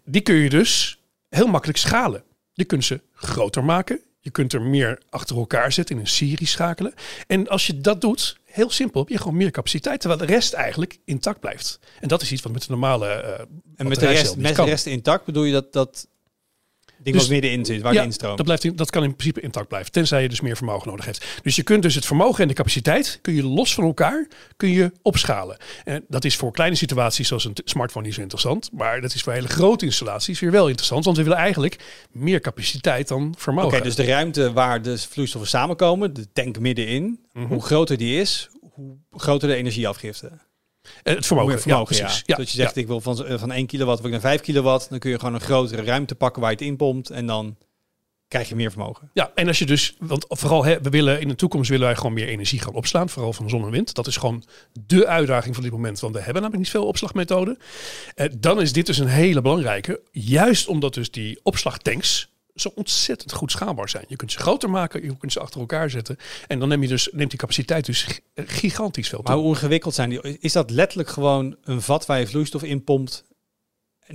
Die kun je dus heel makkelijk schalen. Je kunt ze groter maken. Je kunt er meer achter elkaar zetten in een serie schakelen. En als je dat doet, heel simpel, heb je gewoon meer capaciteit, terwijl de rest eigenlijk intact blijft. En dat is iets wat met de normale. eh, En met de rest, met de rest intact bedoel je dat dat ding Dus- wat middenin zit, waar ja, de instroomt. dat, blijft dat kan in principe intact blijven, tenzij je dus meer vermogen nodig hebt. Dus je kunt dus het vermogen en de capaciteit, kun je los van elkaar, kun je opschalen. En dat is voor kleine situaties zoals een smartphone niet zo interessant. Maar dat is voor hele grote installaties weer wel interessant. Want we willen eigenlijk meer capaciteit dan Oké, vermogen. dus de ruimte waar de vloeistoffen samenkomen, de tank middenin, Mhm. hoe groter die is, hoe groter de energieafgifte. Eh, het vermogen, vermogen, ja, ja. precies. Ja, Dat je zegt, ik wil van, eh, van 1 kilowatt wil ik naar 5 kilowatt, dan kun je gewoon een grotere ruimte pakken waar je het inpompt en dan krijg je meer vermogen. Ja, en als je dus, want vooral hè, we willen in de toekomst willen wij gewoon meer energie gaan opslaan, vooral van zon en wind. Dat is gewoon de uitdaging van dit moment, want we hebben namelijk niet veel opslagmethoden. Eh, dan is dit dus een hele belangrijke, juist omdat dus die opslagtanks zo ontzettend goed schaalbaar zijn. Je kunt ze groter maken, je kunt ze achter elkaar zetten en dan neem je dus, neemt die capaciteit dus gi- gigantisch veel toe. Maar hoe ingewikkeld zijn die? Is dat letterlijk gewoon een vat waar je vloeistof in pompt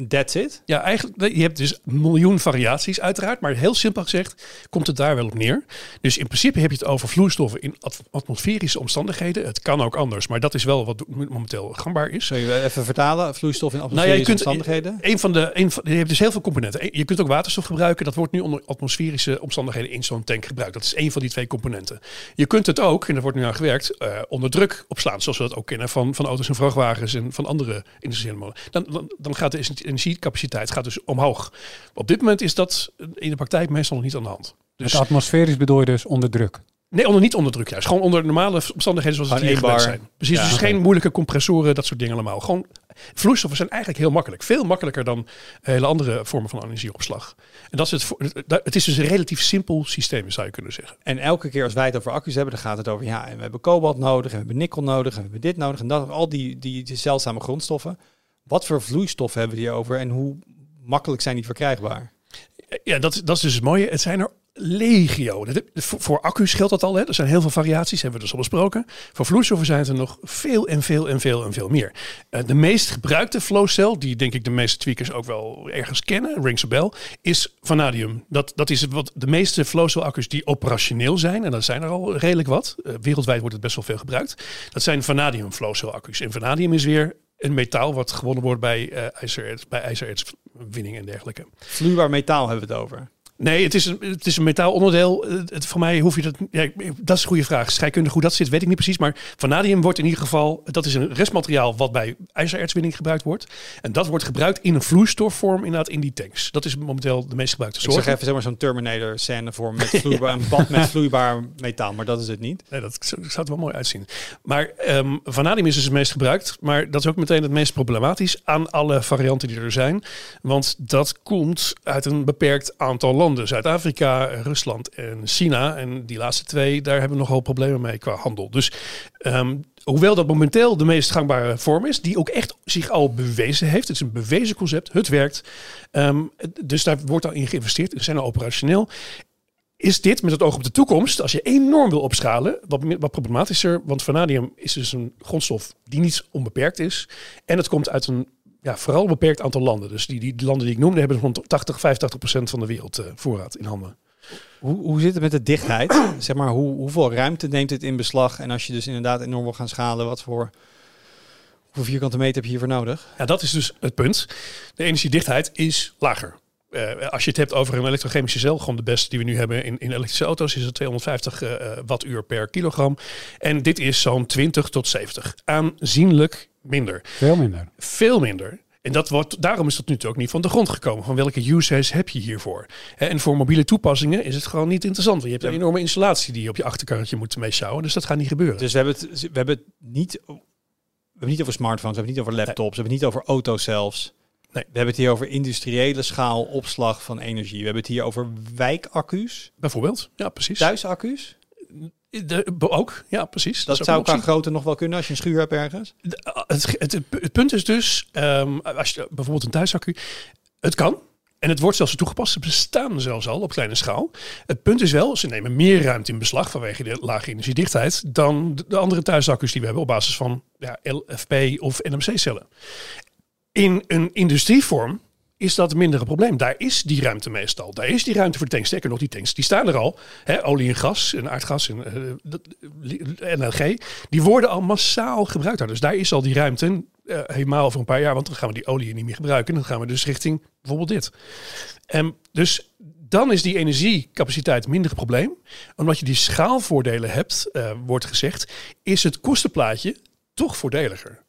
that's it? Ja, eigenlijk, je hebt dus een miljoen variaties uiteraard, maar heel simpel gezegd komt het daar wel op neer. Dus in principe heb je het over vloeistoffen in at- atmosferische omstandigheden. Het kan ook anders, maar dat is wel wat momenteel gangbaar is. Zul je even vertalen? Vloeistof in Nou ja, atmosferische je kunt omstandigheden? een van de, een van, je hebt dus heel veel componenten. Je kunt ook waterstof gebruiken. Dat wordt nu onder atmosferische omstandigheden in zo'n tank gebruikt. Dat is één van die twee componenten. Je kunt het ook, en daar wordt nu aan gewerkt, eh, onder druk opslaan. Zoals we dat ook kennen van, van auto's en vrachtwagens en van andere industriële molen. Dan, dan, dan gaat de energiecapaciteit gaat dus omhoog. Op dit moment is dat in de praktijk meestal nog niet aan de hand. Dus Het atmosferisch bedoel je dus onder druk. nee, onder, niet onder druk juist. Gewoon onder normale omstandigheden zoals het hier één gewend bar. zijn. Precies, Ja, dus geen moeilijke compressoren, dat soort dingen allemaal. Gewoon vloeistoffen zijn eigenlijk heel makkelijk. Veel makkelijker dan hele andere vormen van energieopslag. En dat is het, voor- het is dus een relatief simpel systeem, zou je kunnen zeggen. En elke keer als wij het over accu's hebben, dan gaat het over ja, en we hebben kobalt nodig, en we hebben nikkel nodig, en we hebben dit nodig, en dat, al die, die, die zeldzame grondstoffen. Wat voor vloeistoffen hebben we over en hoe makkelijk zijn die verkrijgbaar? Ja, dat, dat is dus het mooie. Het zijn er legio. Dat, voor, accu's geldt dat al. Hè. Er zijn heel veel variaties, hebben we dus al besproken. Voor vloeistoffen zijn er nog veel en veel en veel en veel meer. Eh, de meest gebruikte flowcell, die denk ik de meeste tweakers ook wel ergens kennen, rings is vanadium. Dat, dat is wat de meeste flowcell accu's die operationeel zijn, en dat zijn er al redelijk wat. Eh, wereldwijd wordt het best wel veel gebruikt. Dat zijn vanadium flowcell accu's. En vanadium is weer een metaal wat gewonnen wordt bij, eh ijzererts, bij ijzerertswinning en dergelijke. Vloeibaar metaal hebben we het over. Nee, het is een, het is een metaalonderdeel. Het, het- voor mij hoef je dat... Ja, dat is een goede vraag. Scheikundig hoe dat zit, weet ik niet precies. Maar vanadium wordt in ieder geval... Dat is een restmateriaal wat bij ijzerertswinning gebruikt wordt. En dat wordt gebruikt in een vloeistofvorm inderdaad in die tanks. Dat is momenteel de meest gebruikte Ik soort. zeg even zeg maar zo'n Terminator scène voor <laughs> met vloeibaar, een bad met vloeibaar metaal, maar dat is het niet. Nee, dat zou zou er wel mooi uitzien. Maar ehm, vanadium is dus het meest gebruikt. Maar dat is ook meteen het meest problematisch aan alle varianten die er zijn. Want dat komt uit een beperkt aantal landen. Zuid-Afrika, Rusland en China. En die laatste twee, daar hebben we nogal problemen mee qua handel. Dus ehm, hoewel dat momenteel de meest gangbare vorm is, die ook echt zich al bewezen heeft. Het is een bewezen concept, het werkt. Ehm, dus daar wordt al in geïnvesteerd. Ze zijn al operationeel is dit met het oog op de toekomst, als je enorm wil opschalen, wat, wat problematischer. Want vanadium is dus een grondstof die niet onbeperkt is. En het komt uit een ja, vooral beperkt aantal landen. Dus die, die, landen die ik noemde hebben rond 80, 85 procent van de wereld eh, voorraad in handen. Hoe, hoe zit het met de dichtheid? <clears throat> zeg maar, hoe, hoeveel ruimte neemt het in beslag? En als je dus inderdaad enorm wil gaan schalen, wat voor hoeveel vierkante meter heb je hiervoor nodig? Ja, dat is dus het punt. De energiedichtheid is lager. Eh, als je het hebt over een elektrochemische cel, gewoon de beste die we nu hebben in, in elektrische auto's, is het 250 eh, eh, wattuur per kilogram. En dit is zo'n 20 tot 70. Aanzienlijk minder. Veel minder. Veel minder. En dat wordt, daarom is dat nu ook niet van de grond gekomen. Van welke use heb je hiervoor? Hè, En voor mobiele toepassingen is het gewoon niet interessant. Want je hebt een enorme installatie die je op je achterkarretje moet meesjouwen. Dus dat gaat niet gebeuren. Dus we hebben het, we hebben het niet, we hebben het niet over smartphones, we hebben het niet over laptops, we hebben het niet over auto's zelfs. Nee. We hebben het hier over industriële schaal opslag van energie. We hebben het hier over wijkaccu's, Bijvoorbeeld. Ja, precies. thuisaccu's. De, ook. Ja, precies. Dat, zou qua grootte nog wel kunnen als je een schuur hebt ergens. De- Het, het, het punt is dus, ehm, als je bijvoorbeeld een thuisaccu, het kan. En het wordt zelfs toegepast. Ze bestaan zelfs al op kleine schaal. Het punt is wel, ze nemen meer ruimte in beslag vanwege de lage energiedichtheid dan de- de andere thuisaccu's die we hebben op basis van ja, LFP of NMC-cellen. In een industrievorm is dat minder een probleem. Daar is die ruimte meestal. Daar is die ruimte voor tanks. Sterker nog, die tanks die staan er al. Olie en gas en aardgas en eh, dat- NLG. Die worden al massaal gebruikt daar. Dus daar is al die ruimte. eh, helemaal over een paar jaar. Want dan gaan we die olie niet meer gebruiken. Dan gaan we dus richting bijvoorbeeld dit. En dus dan is die energiecapaciteit minder een probleem. Omdat je die schaalvoordelen hebt, eh, wordt gezegd, is het kostenplaatje toch voordeliger.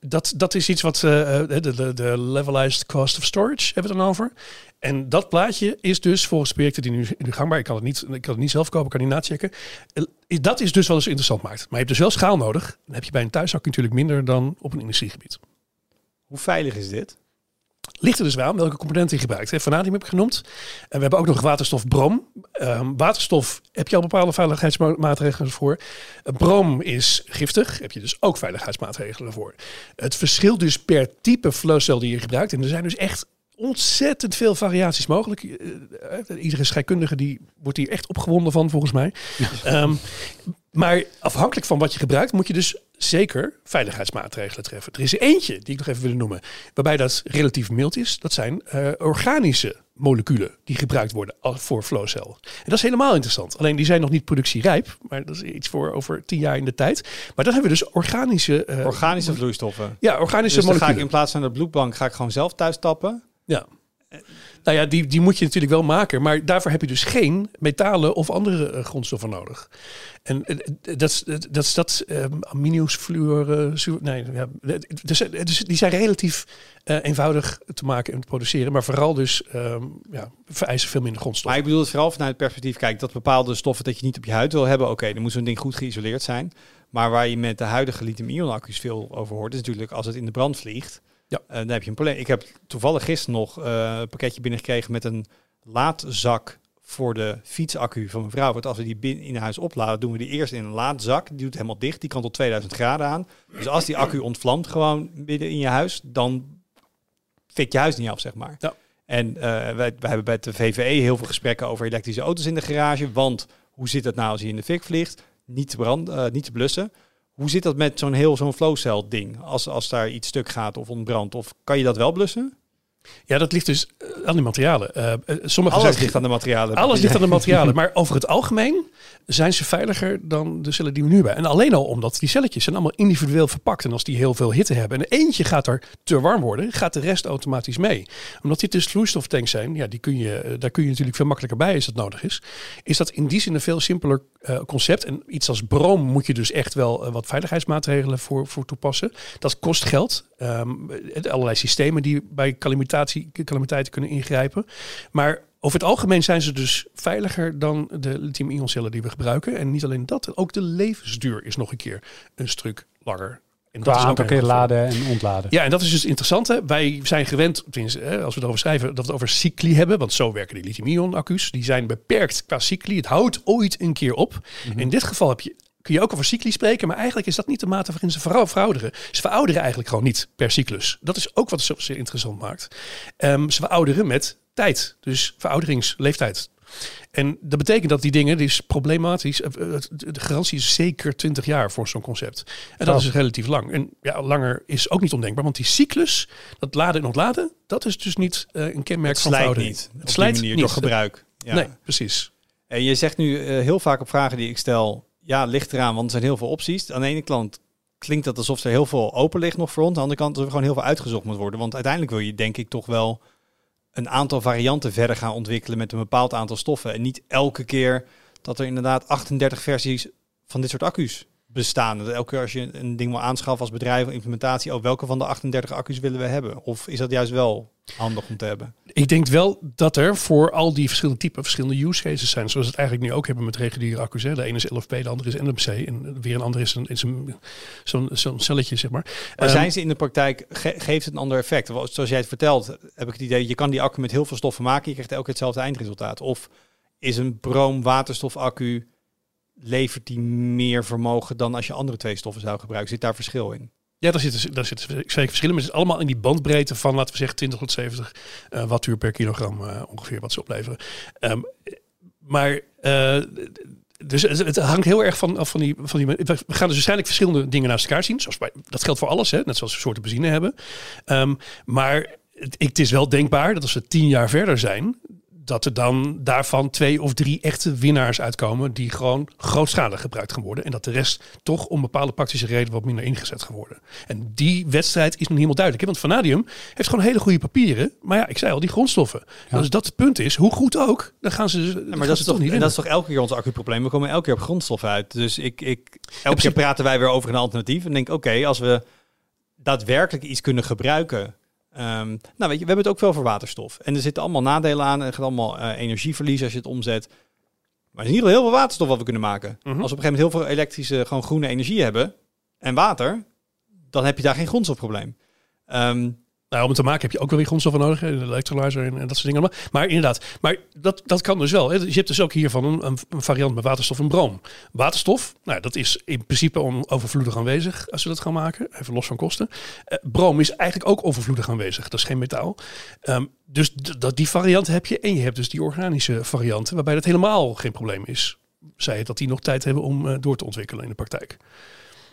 Dat, dat is iets wat eh, eh, de, de, de levelized cost of storage hebben we het dan over. En dat plaatje is dus volgens projecten die nu, nu gangbaar, ik kan het niet, ik kan het niet zelf kopen, kan niet nachecken. Eh, Dat is dus wel eens interessant maakt. Maar je hebt dus wel schaal nodig. Dan heb je bij een thuisaccu natuurlijk minder dan op een industriegebied. Hoe veilig is dit? Ligt er dus wel aan welke componenten je gebruikt. Vanadium heb ik genoemd. En we hebben ook nog waterstof brom. Ehm, waterstof heb je al bepaalde veiligheidsmaatregelen voor. Eh, Brom is giftig. Heb je dus ook veiligheidsmaatregelen voor. Het verschilt dus per type flowcel die je gebruikt. En er zijn dus echt ontzettend veel variaties mogelijk. Eh, eh, iedere scheikundige die wordt hier echt opgewonden van volgens mij. Ehm, maar afhankelijk van wat je gebruikt, moet je dus zeker veiligheidsmaatregelen treffen. Er is eentje die ik nog even wil noemen, waarbij dat relatief mild is. Dat zijn eh, organische moleculen die gebruikt worden als- voor flowcel. En dat is helemaal interessant. Alleen die zijn nog niet productierijp, maar dat is iets voor over tien jaar in de tijd. Maar dan hebben we dus organische, eh, Organische vloeistoffen. ja, organische Dus dan ga ik moleculen. in plaats van de bloedbank ga ik gewoon zelf thuis tappen. Ja. Nou ja, die, die moet je natuurlijk wel maken. Maar daarvoor heb je dus geen metalen of andere eh, grondstoffen nodig. En eh, dat is dat, is dat um, eh, nee, ja, dus, die zijn relatief eh, eenvoudig te maken en te produceren. Maar vooral dus ehm, ja, vereisen veel minder Maar grondstoffen. ik bedoel het vooral vanuit het perspectief, kijk, dat bepaalde stoffen dat je niet op je huid wil hebben, oké, dan moet zo'n ding goed geïsoleerd zijn. Maar waar je met de huidige lithium-ion accu's veel over hoort, is natuurlijk als het in de brand vliegt, Ja. eh, dan heb je een probleem. Ik heb toevallig gisteren nog eh, een pakketje binnengekregen met een laadzak voor de fietsaccu van mijn vrouw. Want als we die binnen in huis opladen, doen we die eerst in een laadzak. Die doet helemaal dicht, die kan tot 2000 graden aan. Dus als die accu ontvlamt gewoon midden in je huis, dan fikt je huis niet af, zeg maar. Ja. En eh, wij, wij hebben bij de VVE heel veel gesprekken over elektrische auto's in de garage. Want hoe zit het nou als hij in de fik vliegt? Niet te, branden, eh, niet te blussen. Hoe zit dat met zo'n heel zo'n flowcell ding? Als, als daar iets stuk gaat of ontbrandt, of kan je dat wel blussen? Ja, dat ligt dus eh, aan die materialen. Eh, sommige Alles zijn- ligt aan de materialen. Alles ligt aan de materialen. <laughs> Maar over het algemeen zijn ze veiliger dan de cellen die we nu hebben. En alleen al omdat die celletjes zijn allemaal individueel verpakt. En als die heel veel hitte hebben en eentje gaat er te warm worden, gaat de rest automatisch mee. Omdat dit dus vloeistoftanks zijn, ja, die kun je, daar kun je natuurlijk veel makkelijker bij als dat nodig is. Is dat in die zin een veel simpeler concept. En iets als broom moet je dus echt wel wat veiligheidsmaatregelen voor, voor toepassen. Dat kost geld. Eh, allerlei systemen die bij calamitatie, calamiteiten kunnen ingrijpen. Maar over het algemeen zijn ze dus veiliger dan de lithium-ion cellen die we gebruiken. En niet alleen dat, ook de levensduur is nog een keer een stuk langer. En Qua aantal keer veel. laden en ontladen. Ja, en dat is dus interessant. Hè? Wij zijn gewend, tenminste, als we erover schrijven, dat we het over cycli hebben. Want zo werken die lithium-ion accu's. Die zijn beperkt qua cycli. Het houdt ooit een keer op. In dit geval heb je, kun je ook over cycli spreken. Maar eigenlijk is dat niet de mate waarin ze verou- verouderen. Ze verouderen eigenlijk gewoon niet per cyclus. Dat is ook wat het zo zeer interessant maakt. Ehm, ze verouderen met tijd. Dus verouderingsleeftijd. En dat betekent dat die dingen, die is problematisch. eh, eh, De garantie is zeker 20 jaar voor zo'n concept. En dat Oh. is relatief lang. En ja, langer is ook niet ondenkbaar. Want die cyclus, dat laden en ontladen, dat is dus niet eh, een kenmerk Het van veroudering. niet. Het slijt manier, niet. door gebruik. Ja. Nee, precies. En je zegt nu heel vaak op vragen die ik stel, ja, ligt eraan, want er zijn heel veel opties. Aan de ene kant klinkt dat alsof er heel veel open ligt nog voor ons. Aan de andere kant dat er gewoon heel veel uitgezocht moet worden. Want uiteindelijk wil je denk ik toch wel een aantal varianten verder gaan ontwikkelen met een bepaald aantal stoffen. En niet elke keer dat er inderdaad 38 versies van dit soort accu's bestaan. Dat elke keer als je een ding wil aanschaffen als bedrijf of implementatie, ook welke van de 38 accu's willen we hebben? Of is dat juist wel handig om te hebben? Ik denk wel dat er voor al die verschillende typen verschillende use cases zijn. Zoals we het eigenlijk nu ook hebben met reguliere accu's. Hè. De ene is LFP, de andere is NMC. En weer een andere is een- is een- zo'n zo'n celletje, zeg maar. Maar Ehm, zijn ze in de praktijk, ge- geeft het een ander effect? Zoals jij het vertelt, heb ik het idee, je kan die accu met heel veel stoffen maken, je krijgt elke keer hetzelfde eindresultaat. Of is een broom-waterstofaccu, levert die meer vermogen dan als je andere twee stoffen zou gebruiken? Zit daar verschil in? Ja, daar zitten, daar zitten zeker verschillen. Maar het is allemaal in die bandbreedte van, laten we zeggen, 20 tot 70 eh, wattuur per kilogram eh, ongeveer wat ze opleveren. Ehm, maar eh, dus het, hangt heel erg van, af van die, van die. We gaan dus waarschijnlijk verschillende dingen naast elkaar zien. Zoals bij, dat geldt voor alles, hè, net zoals we soorten benzine hebben. Ehm, maar het, het is wel denkbaar dat als we tien jaar verder zijn, dat er dan daarvan twee of drie echte winnaars uitkomen die gewoon grootschalig gebruikt gaan worden. En dat de rest toch om bepaalde praktische redenen wat minder ingezet gaan worden. En die wedstrijd is nog niet helemaal duidelijk. hè, Want vanadium heeft gewoon hele goede papieren. Maar ja, ik zei al, die grondstoffen. Ja. Dus dat het punt is, hoe goed ook, dan gaan ze, dan Ja, gaan maar dat ze is, toch, niet en dat is toch elke keer ons accuprobleem? We komen elke keer op grondstof uit. Dus ik, ik, elke keer praten wij weer over een alternatief. En denk, oké, als we daadwerkelijk iets kunnen gebruiken. Ehm, nou, weet je, we hebben het ook veel voor waterstof. En er zitten allemaal nadelen aan. Er gaat allemaal eh, energieverlies als je het omzet. Maar er is in ieder geval heel veel waterstof wat we kunnen maken. Mhm. Als we op een gegeven moment heel veel elektrische, gewoon groene energie hebben en water, dan heb je daar geen grondstofprobleem. Ehm, Nou, om het te maken heb je ook wel weer grondstoffen nodig. De electrolyzer en, en dat soort dingen. allemaal. Maar inderdaad, maar dat, dat kan dus wel. Hè. Je hebt dus ook hiervan een, een, een variant met waterstof en broom. Waterstof, nou, dat is in principe on, overvloedig aanwezig als we dat gaan maken. Even los van kosten. Eh, broom is eigenlijk ook overvloedig aanwezig. Dat is geen metaal. Ehm, dus dat, die variant heb je. En je hebt dus die organische varianten, waarbij dat helemaal geen probleem is. Zij het dat die nog tijd hebben om eh, door te ontwikkelen in de praktijk.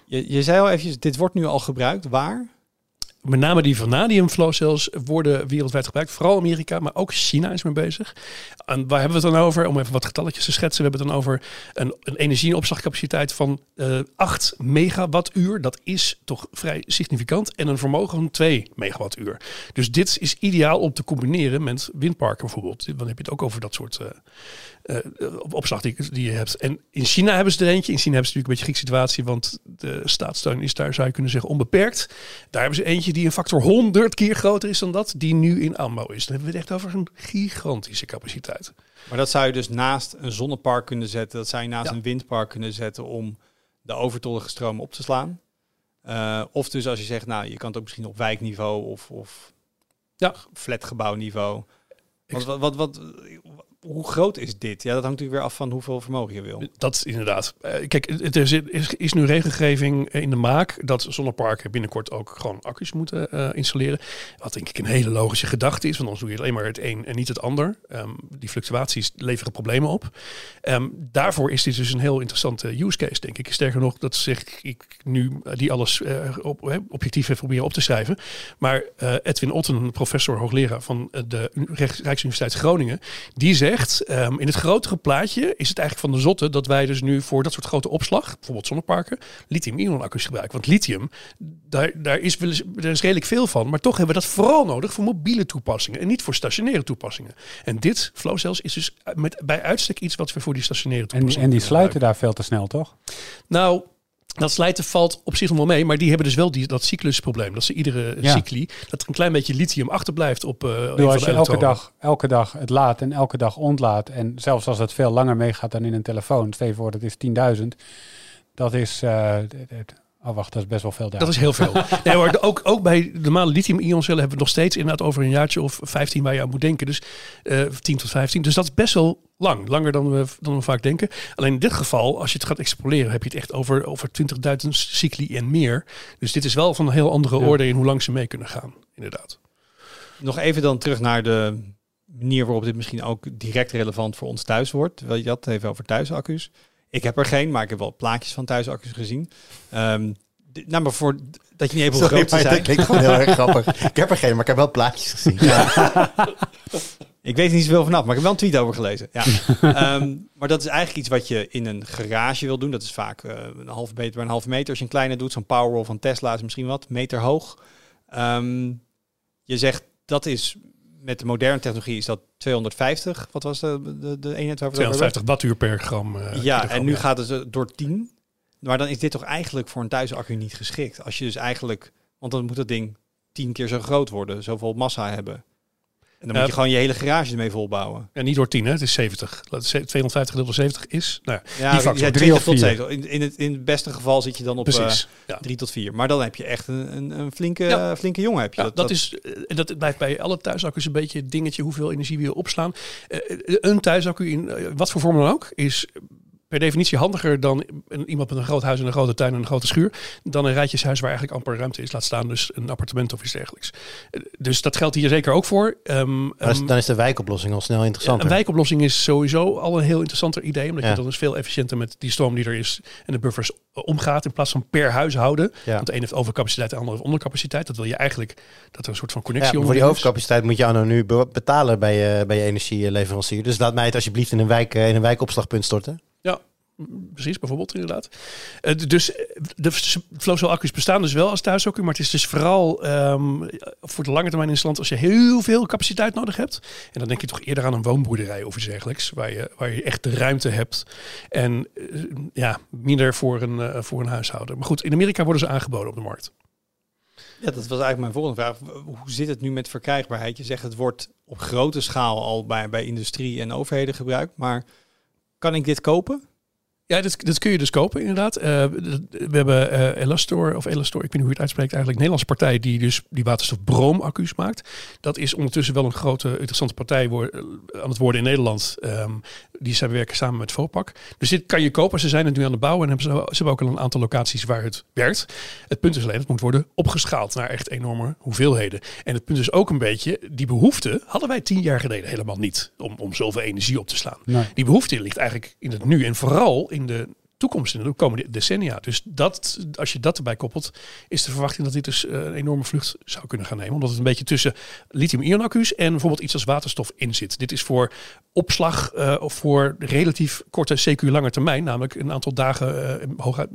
je, je zei al eventjes, dit wordt nu al gebruikt. Waar? Met name die vanadium flow cells worden wereldwijd gebruikt. Vooral Amerika, maar ook China is mee bezig. En waar hebben we het dan over? Om even wat getalletjes te schetsen. We hebben het dan over een, een energieopslagcapaciteit van eh 8 megawattuur. Dat is toch vrij significant. En een vermogen van 2 megawattuur. Dus dit is ideaal om te combineren met windparken bijvoorbeeld. Dan heb je het ook over dat soort eh, opslag die, die je hebt. En in China hebben ze er eentje. In China hebben ze natuurlijk een beetje een griekse situatie, want de staatssteun is daar, zou je kunnen zeggen, onbeperkt. Daar hebben ze eentje die een factor 100 keer groter is dan dat, die nu in aanbouw is. Dan hebben we het echt over een gigantische capaciteit. Maar dat zou je dus naast een zonnepark kunnen zetten. Dat zou je naast Ja. een windpark kunnen zetten om de overtollige stroom op te slaan. Eh, of dus als je zegt, nou, je kan het ook misschien op wijkniveau of, of Ja. flatgebouwniveau. Want wat, wat, wat, hoe groot is dit? Ja, dat hangt natuurlijk weer af van hoeveel vermogen je wil. Dat inderdaad. Eh, kijk, het is, is, is nu regelgeving in de maak dat zonneparken binnenkort ook gewoon accu's moeten eh, installeren. Wat denk ik een hele logische gedachte is, want anders doe je alleen maar het een en niet het ander. Ehm, die fluctuaties leveren problemen op. Ehm, daarvoor is dit dus een heel interessante use case, denk ik. Sterker nog, dat zeg ik nu eh, die alles op, objectief even proberen op te schrijven. Maar Edwin Otten, professor hoogleraar van de Rijksuniversiteit Groningen, die zegt, ehm, in het grotere plaatje is het eigenlijk van de zotte dat wij dus nu voor dat soort grote opslag, bijvoorbeeld zonneparken, lithium-ion accu's gebruiken. Want lithium, daar, daar, is er is redelijk veel van, maar toch hebben we dat vooral nodig voor mobiele toepassingen en niet voor stationaire toepassingen. En dit, flow cells, is dus met, bij uitstek iets wat we voor die stationaire toepassingen en die sluiten daar veel te snel, toch? nou, dat slijten valt op zich nog wel mee, maar die hebben dus wel die, dat cyclusprobleem. Dat ze iedere Ja. cycli, dat er een klein beetje lithium achterblijft op van als je elke dag, elke dag het laat en elke dag ontlaat. En zelfs als het veel langer meegaat dan in een telefoon. Stel je voor, dat is 10.000. Dat is... oh, wacht, dat is best wel veel Dat dagen. is heel veel. <laughs> nee, maar ook, ook bij de normale lithium-ion-cellen hebben we nog steeds inderdaad over een jaartje of 15 waar je aan moet denken. Dus eh 10 tot 15. Dus dat is best wel lang. Langer dan we, dan we vaak denken. Alleen in dit geval, als je het gaat extrapoleren, heb je het echt over, over 20.000 cycli en meer. Dus dit is wel van een heel andere Ja. orde in hoe lang ze mee kunnen gaan. Inderdaad. Nog even dan terug naar de manier waarop dit misschien ook direct relevant voor ons thuis wordt. Je had het even over thuisaccu's. Ik heb er geen, maar ik heb wel plaatjes van thuisaccu's gezien. Ehm nou, maar voor dat je niet even groot ze maar dat zijn. klinkt gewoon heel erg grappig. <laughs> Ik heb er geen, maar ik heb wel plaatjes gezien. Ik weet er niet zoveel vanaf, maar ik heb wel een tweet over gelezen. Ja. <laughs> Ehm, maar dat is eigenlijk iets wat je in een garage wil doen. Dat is vaak eh, een halve meter bij een halve meter. Als je een kleine doet, zo'n Powerwall van Tesla is misschien wat, meter hoog. Ehm, je zegt dat is met de moderne technologie is dat 250. Wat was de, de, de eenheid waar we het over hebben? 250 wattuur per gram. eh, Ja, kilogram, en nu ja. gaat het eh, door 10. Maar dan is dit toch eigenlijk voor een thuisaccu niet geschikt. Als je dus eigenlijk, want dan moet dat ding 10 keer zo groot worden, zoveel massa hebben. En dan moet je gewoon je hele garage ermee volbouwen. En niet door 10, hè? het is 70. Laat het ze- 250 gedeeld door 70 is. Nou, ja, Die factor, ja, drie 20 of tot vier. 7. In, in, het, in het beste geval zit je dan op precies. eh ja. 3 tot 4. Maar dan heb je echt een, een, een flinke, Ja. flinke jongen. Heb je. Ja, dat, is, eh, en dat blijft bij alle thuisaccu's een beetje het dingetje hoeveel energie we je opslaan. Eh, een thuisaccu in wat voor vorm dan ook is per definitie handiger dan iemand met een groot huis en een grote tuin en een grote schuur. Dan een rijtjeshuis waar eigenlijk amper ruimte is. Laat staan dus een appartement of iets dergelijks. Eh, Dus dat geldt hier zeker ook voor. Ehm, Dan is, ehm, dan is de wijkoplossing al snel ja, interessanter. een wijkoplossing is sowieso al een heel interessanter idee. Omdat Ja. je dan dus veel efficiënter met die stroom die er is en de buffers eh, omgaat. In plaats van per huishouden. ja. Want de een heeft overcapaciteit, de ander heeft ondercapaciteit. Dat wil je eigenlijk dat er een soort van Ja, connectie maar voor die overcapaciteit moet je anno nu be- betalen bij je, bij je energieleverancier. Dus laat mij het alsjeblieft in een, wijk, eh, in een wijkopslagpunt storten. Precies, bijvoorbeeld inderdaad. Eh, dus eh, de flow cell accu's bestaan dus wel als thuisaccu, maar het is dus vooral ehm, voor de lange termijn in stand als je heel veel capaciteit nodig hebt. En dan denk je toch eerder aan een woonboerderij of iets dergelijks, waar je, waar je echt de ruimte hebt en eh, ja, minder voor een, voor een huishouden. Maar goed, in Amerika worden ze aangeboden op de markt. Ja, dat was eigenlijk mijn volgende vraag. Hoe zit het nu met verkrijgbaarheid? Je zegt het wordt op grote schaal al bij, bij industrie en overheden gebruikt. Maar kan ik dit kopen? Ja, dat, dat kun je dus kopen inderdaad. Eh, we hebben eh Elastor, of Elastor, ik weet niet hoe je het uitspreekt eigenlijk, een Nederlandse partij die dus die waterstofbroomaccu's maakt. Dat is ondertussen wel een grote interessante partij eh, aan het worden in Nederland. Ehm, die zijn werken samen met Vopak. Dus dit kan je kopen. Ze zijn het nu aan het bouwen en hebben ze, ze hebben ook al een aantal locaties waar het werkt. Het punt is alleen, het moet worden opgeschaald naar echt enorme hoeveelheden. En het punt is ook een beetje, die behoefte hadden wij tien jaar geleden helemaal niet om, om zoveel energie op te slaan. Nee. Die behoefte ligt eigenlijk in het nu en vooral in de toekomst, in de komende decennia. Dus dat, als je dat erbij koppelt, is de verwachting dat dit dus eh, een enorme vlucht zou kunnen gaan nemen. Omdat het een beetje tussen lithium-ion accu's en bijvoorbeeld iets als waterstof in zit. Dit is voor opslag eh, of voor relatief korte, CQ lange termijn, namelijk een aantal dagen, uh, hooguit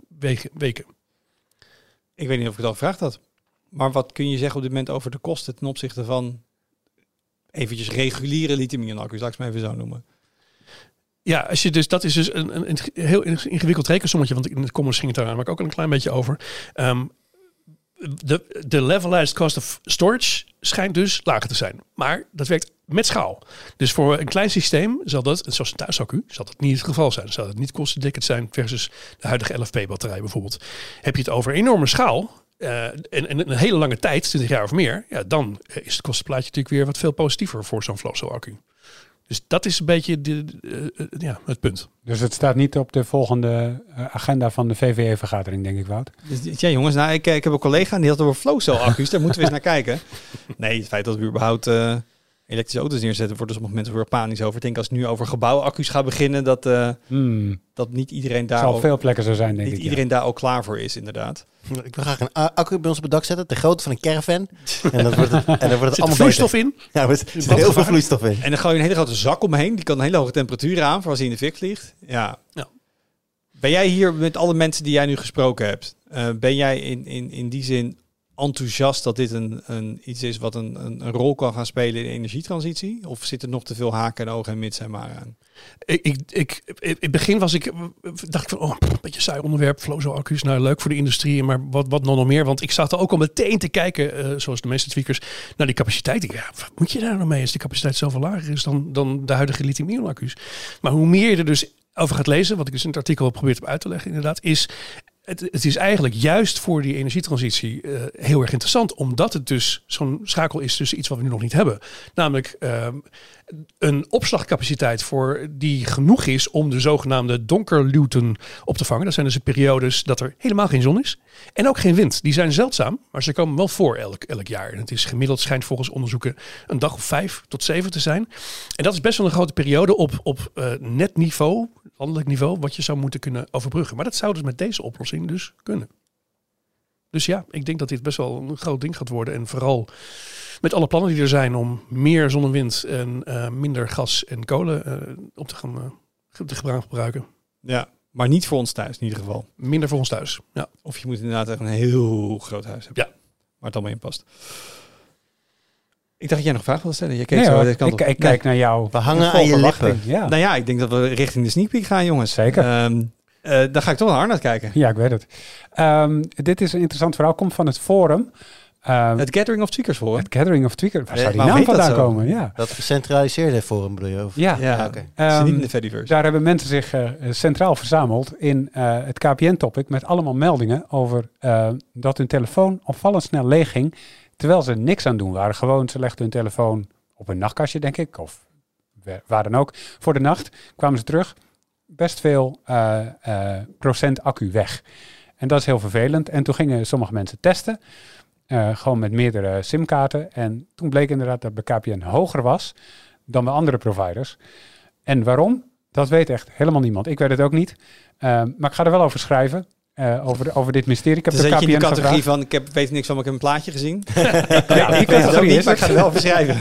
weken. Ik weet niet of ik het al gevraagd had. Maar wat kun je zeggen op dit moment over de kosten ten opzichte van eventjes reguliere lithium-ion accu's, laat ik het maar even zo noemen. Ja, als je dus, dat is dus een, een, een heel ingewikkeld rekensommetje, want in de comments ging het daar namelijk ook een klein beetje over. Um, de, de levelized cost of storage schijnt dus lager te zijn. Maar dat werkt met schaal. Dus voor een klein systeem zal dat, zoals een thuisaccu, zal dat niet het geval zijn. Zal het niet kostendekkend zijn versus de huidige LFP-batterij bijvoorbeeld. Heb je het over enorme schaal, uh, en, en, een hele lange tijd, 20 jaar of meer, ja, dan is het kostenplaatje natuurlijk weer wat veel positiever voor zo'n cell accu. Dus dat is een beetje de, eh, eh, ja, het punt. Dus het staat niet op de volgende eh, agenda van de VVE-vergadering, denk ik, Wout. Dus, ja, jongens, nou, ik, ik heb een collega en die had over flowcell accu's. Daar moeten we eens <laughs> naar kijken. Nee, het feit dat we überhaupt eh, elektrische auto's neerzetten, worden sommige mensen weer panisch over. Ik denk als het nu over gebouwaccu's gaat beginnen, dat, eh, Hmm. dat niet iedereen daar zal al, veel plekken zo zijn, denk niet ik. iedereen daar al klaar voor is, inderdaad. Ik wil graag een accu bij ons op het dak zetten, de grootte van een caravan. En dan wordt het, en dan wordt het Er zit allemaal vloeistof in. Ja, er zit heel veel vloeistof in. En dan gooi je een hele grote zak omheen. Die kan een hele hoge temperatuur aan voor als hij in de fik vliegt. Ja. Ja. Ben jij hier met alle mensen die jij nu gesproken hebt, eh, ben jij in, in, in die zin enthousiast dat dit een, een, iets is wat een, een, rol kan gaan spelen in de energietransitie? Of zit er nog te veel haken en ogen en mits en maar aan? Ik, ik, ik, in het begin was ik, dacht van, oh, een beetje saai onderwerp, flozo-accu's, nou leuk voor de industrie, maar wat, wat nog meer? Want ik zat er ook al meteen te kijken, eh, zoals de meeste tweakers, naar die capaciteit. Ja, wat moet je daar nou mee als die capaciteit zoveel lager is dan, dan de huidige lithium-ioon-accu's? Maar hoe meer je er dus over gaat lezen, wat ik dus in het artikel heb geprobeerd uit te leggen inderdaad, is het, is eigenlijk juist voor die energietransitie eh, heel erg interessant, omdat het dus zo'n schakel is tussen iets wat we nu nog niet hebben. Namelijk ehm, een opslagcapaciteit voor die genoeg is om de zogenaamde donkerluwten op te vangen. Dat zijn dus de periodes dat er helemaal geen zon is. En ook geen wind. Die zijn zeldzaam, maar ze komen wel voor elk, elk jaar. En het is gemiddeld schijnt volgens onderzoeken een dag of vijf tot zeven te zijn. En dat is best wel een grote periode op, op eh, net niveau, landelijk niveau, wat je zou moeten kunnen overbruggen. Maar dat zou dus met deze oplossing dus kunnen. Dus ja, ik denk dat dit best wel een groot ding gaat worden. En vooral met alle plannen die er zijn om meer zon en wind en eh, minder gas en kolen eh, op te gaan eh, te gebruik- gebruiken. Ja, maar niet voor ons thuis in ieder geval. Minder voor ons thuis. Ja. Of je moet inderdaad echt een heel groot huis hebben. Ja. Waar het allemaal in past. Ik dacht dat jij nog vraag wilde stellen. Je keek Nee, zo hoor, deze kant ik, op. ik Nee. kijk naar jou. We hangen aan je lippen. Ja. Nou ja, ik denk dat we richting de sneak peek gaan, jongens. Zeker. Ehm, eh, dan ga ik toch wel hard naar kijken. ja, ik weet het. Ehm, dit is een interessant verhaal. Komt van het forum. Ehm, Het Gathering of Tweakers voor. het Gathering of Tweaker. Waar zou die naam vandaan komen? Ja. Dat gecentraliseerde forum bedoel je? Of? Ja. Ja, Ja, oké. Ze Ehm, niet in de Fediverse. Daar hebben mensen zich eh, centraal verzameld in eh, het KPN-topic met allemaal meldingen over eh, dat hun telefoon opvallend snel leeg ging, terwijl ze niks aan doen waren. Gewoon, ze legden hun telefoon op een nachtkastje, denk ik, of wa- waar dan ook. Voor de nacht kwamen ze terug, best veel eh, eh, procent accu weg. En dat is heel vervelend. En toen gingen sommige mensen testen, eh, gewoon met meerdere simkaarten. En toen bleek inderdaad dat bij KPN hoger was dan bij andere providers. En waarom? Dat weet echt helemaal niemand. Ik weet het ook niet. Maar ik ga er wel over schrijven. over, over dit mysterie. Ik heb de zit je in de KPN categorie gevraagd. van, ik heb, weet niks van, maar ik heb een plaatje gezien. <laughs> Ja, die ik weet het ook categorie niet, is maar ik ga er wel beschrijven.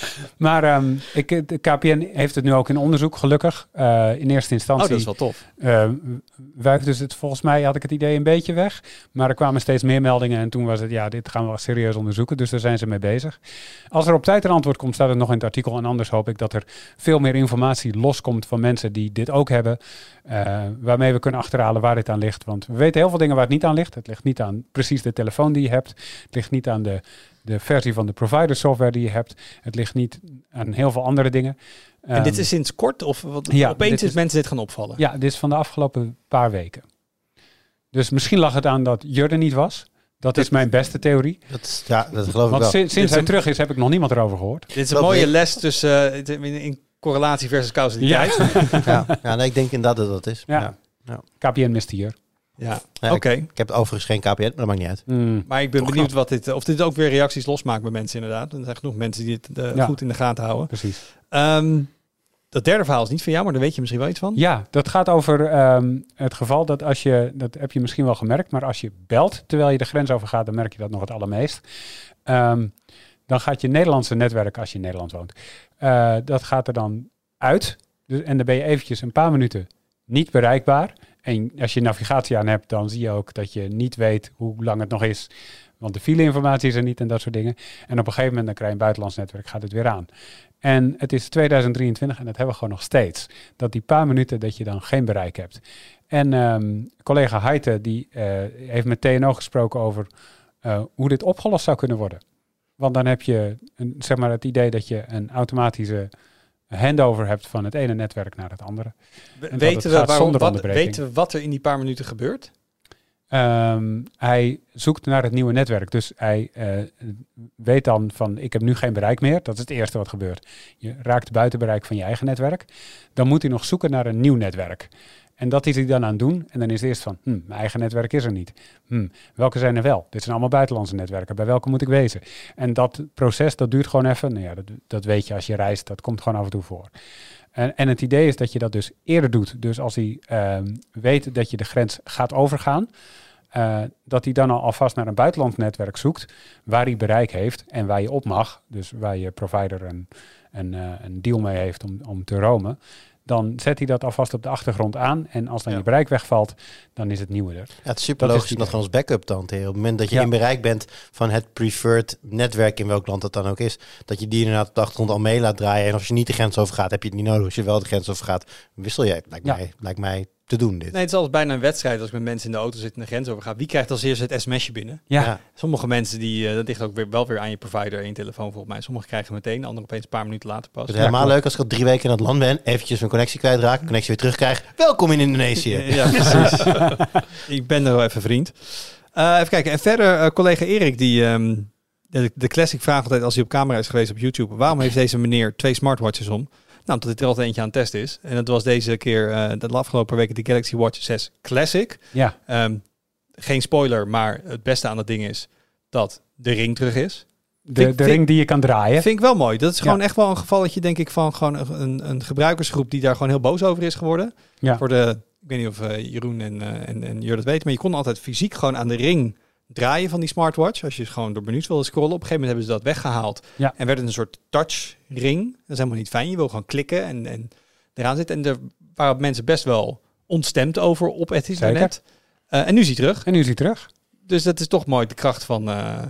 <laughs> Maar ehm, ik, de KPN heeft het nu ook in onderzoek, gelukkig. Eh, in eerste Oh, instantie dat is wel tof. Uh, dus het volgens mij had ik het idee een beetje weg. Maar er kwamen steeds meer meldingen en toen was het ja, dit gaan we wel serieus onderzoeken. Dus daar zijn ze mee bezig. Als er op tijd een antwoord komt, staat het nog in het artikel. En anders hoop ik dat er veel meer informatie loskomt van mensen die dit ook hebben. eh, waarmee we kunnen achterhalen waar dit aan ligt. Want we weten heel veel dingen waar het niet aan ligt. Het ligt niet aan precies de telefoon die je hebt. Het ligt niet aan de, de versie van de provider software die je hebt. Het ligt niet aan heel veel andere dingen. En dit Ehm, is sinds kort? Of wat, ja, opeens is mensen dit gaan opvallen? ja, dit is van de afgelopen paar weken. Dus misschien lag het aan dat Jur er niet was. Dat is mijn beste theorie. Dat is, ja, dat geloof ik Want wel. sinds, Dit sinds hij een- terug is, heb ik nog niemand erover gehoord. Dit is een Dat mooie les tussen eh, in, in correlatie versus causaliteit. <laughs> Ja, ja nee, ik denk inderdaad dat dat is. Ja. Ja. KPN mist hier. Ja, Ja, oké. Ik heb overigens geen KPN, maar dat maakt niet uit. Mm. Maar ik ben Toch benieuwd wat dit, of dit ook weer reacties losmaakt bij mensen inderdaad. Er zijn genoeg mensen die het eh, Ja. goed in de gaten houden. Precies. Ehm, dat derde verhaal is niet van jou, maar daar weet je misschien wel iets van. Ja, dat gaat over ehm, het geval dat als je, dat heb je misschien wel gemerkt, maar als je belt terwijl je de grens over gaat, dan merk je dat nog het allermeest. Ehm, dan gaat je Nederlandse netwerk, als je in Nederland woont, eh, dat gaat er dan uit. Dus, en dan ben je eventjes een paar minuten niet bereikbaar. En als je navigatie aan hebt, dan zie je ook dat je niet weet hoe lang het nog is. Want de file-informatie is er niet en dat soort dingen. En op een gegeven moment dan krijg je een buitenlands netwerk, gaat het weer aan. En het is 2023 en dat hebben we gewoon nog steeds. Dat die paar minuten dat je dan geen bereik hebt. En ehm, collega Heite die eh, heeft met TNO gesproken over eh, hoe dit opgelost zou kunnen worden. Want dan heb je een, zeg maar het idee dat je een automatische handover hebt van het ene netwerk naar het andere. Het Weten we, waarom, wat, weten we wat er in die paar minuten gebeurt? Ehm, hij zoekt naar het nieuwe netwerk. Dus hij eh, weet dan van, ik heb nu geen bereik meer. Dat is het eerste wat gebeurt. Je raakt buiten bereik van je eigen netwerk. Dan moet hij nog zoeken naar een nieuw netwerk. En dat is hij dan aan het doen. En dan is het eerst van, hm, mijn eigen netwerk is er niet. Hm, welke zijn er wel? Dit zijn allemaal buitenlandse netwerken. Bij welke moet ik wezen? En dat proces, dat duurt gewoon even. Nou ja, dat, dat weet je als je reist. Dat komt gewoon af en toe voor. En, en het idee is dat je dat dus eerder doet. Dus als hij ehm, weet dat je de grens gaat overgaan, eh, dat hij dan al alvast naar een buitenlands netwerk zoekt waar hij bereik heeft en waar je op mag. Dus waar je provider een, een, eh, een deal mee heeft om, om te roamen. Dan zet hij dat alvast op de achtergrond aan. En als dan Ja. je bereik wegvalt, dan is het nieuwe er. Ja, het is super Dat is logisch om dat gewoon als backup te hanteren. Op het moment dat je Ja. in bereik bent van het preferred netwerk in welk land dat dan ook is, dat je die inderdaad op de achtergrond al mee laat draaien. En als je niet de grens over gaat, heb je het niet nodig. Als je wel de grens over gaat, wissel je. Lijkt, Ja. mij, lijkt mij te doen dit. Nee, het is als bijna een wedstrijd als ik met mensen in de auto zit en de grens overga. Wie krijgt als eerste het sms'je binnen? Ja, Ja. Sommige mensen, die, eh, dat ligt ook weer, wel weer aan je provider en je telefoon volgens mij. Sommigen krijgen meteen, anderen opeens een paar minuten later pas. Het is helemaal leuk als ik al drie weken in het land ben, eventjes mijn connectie kwijtraak, connectie weer terugkrijg. Welkom in Indonesië. <laughs> Ja, precies. <laughs> ik ben er wel even vriend. Eh, even kijken. En verder, eh, collega Erik, die ehm, de, de classic vraag altijd als hij op camera is geweest op YouTube. Waarom heeft deze meneer twee smartwatches om? Nou, omdat hij er altijd eentje aan het testen is. En dat was deze keer, eh, de afgelopen weken, de Galaxy Watch 6 Classic. ja. Ehm, geen spoiler, maar het beste aan dat ding is dat de ring terug is. De, Vind- de ring die je kan draaien. Vind ik wel mooi. Dat is Ja. gewoon echt wel een gevalletje, denk ik, van gewoon een, een, een gebruikersgroep die daar gewoon heel boos over is geworden. Ja. Voor de, ik weet niet of eh, Jeroen en, eh en, en Jur dat weten, maar je kon altijd fysiek gewoon aan de ring draaien van die smartwatch. Als je gewoon door menus wilde scrollen. Op een gegeven moment hebben ze dat weggehaald. Ja. En werd het een soort touch ring. Dat is helemaal niet fijn. Je wil gewoon klikken en, en eraan zitten. En er waren mensen best wel ontstemd over op het internet. Eh, en nu is hij terug. En nu is hij terug. Dus dat is toch mooi de kracht van, eh,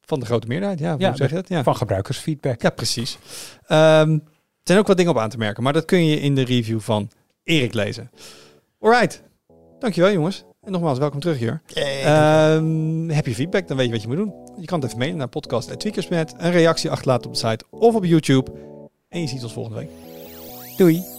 van de grote meerderheid. Ja, Ja, hoe zeg je dat? Ja. Van gebruikersfeedback. Ja, precies. Ehm, er zijn ook wat dingen op aan te merken, maar dat kun je in de review van Erik lezen. Alright, dankjewel jongens. En nogmaals, welkom terug hier. Ehm, heb je feedback, dan weet je wat je moet doen. Je kan het even mailen naar podcast.tweakers.net, een reactie achterlaten op de site of op YouTube. En je ziet ons volgende week. Doei.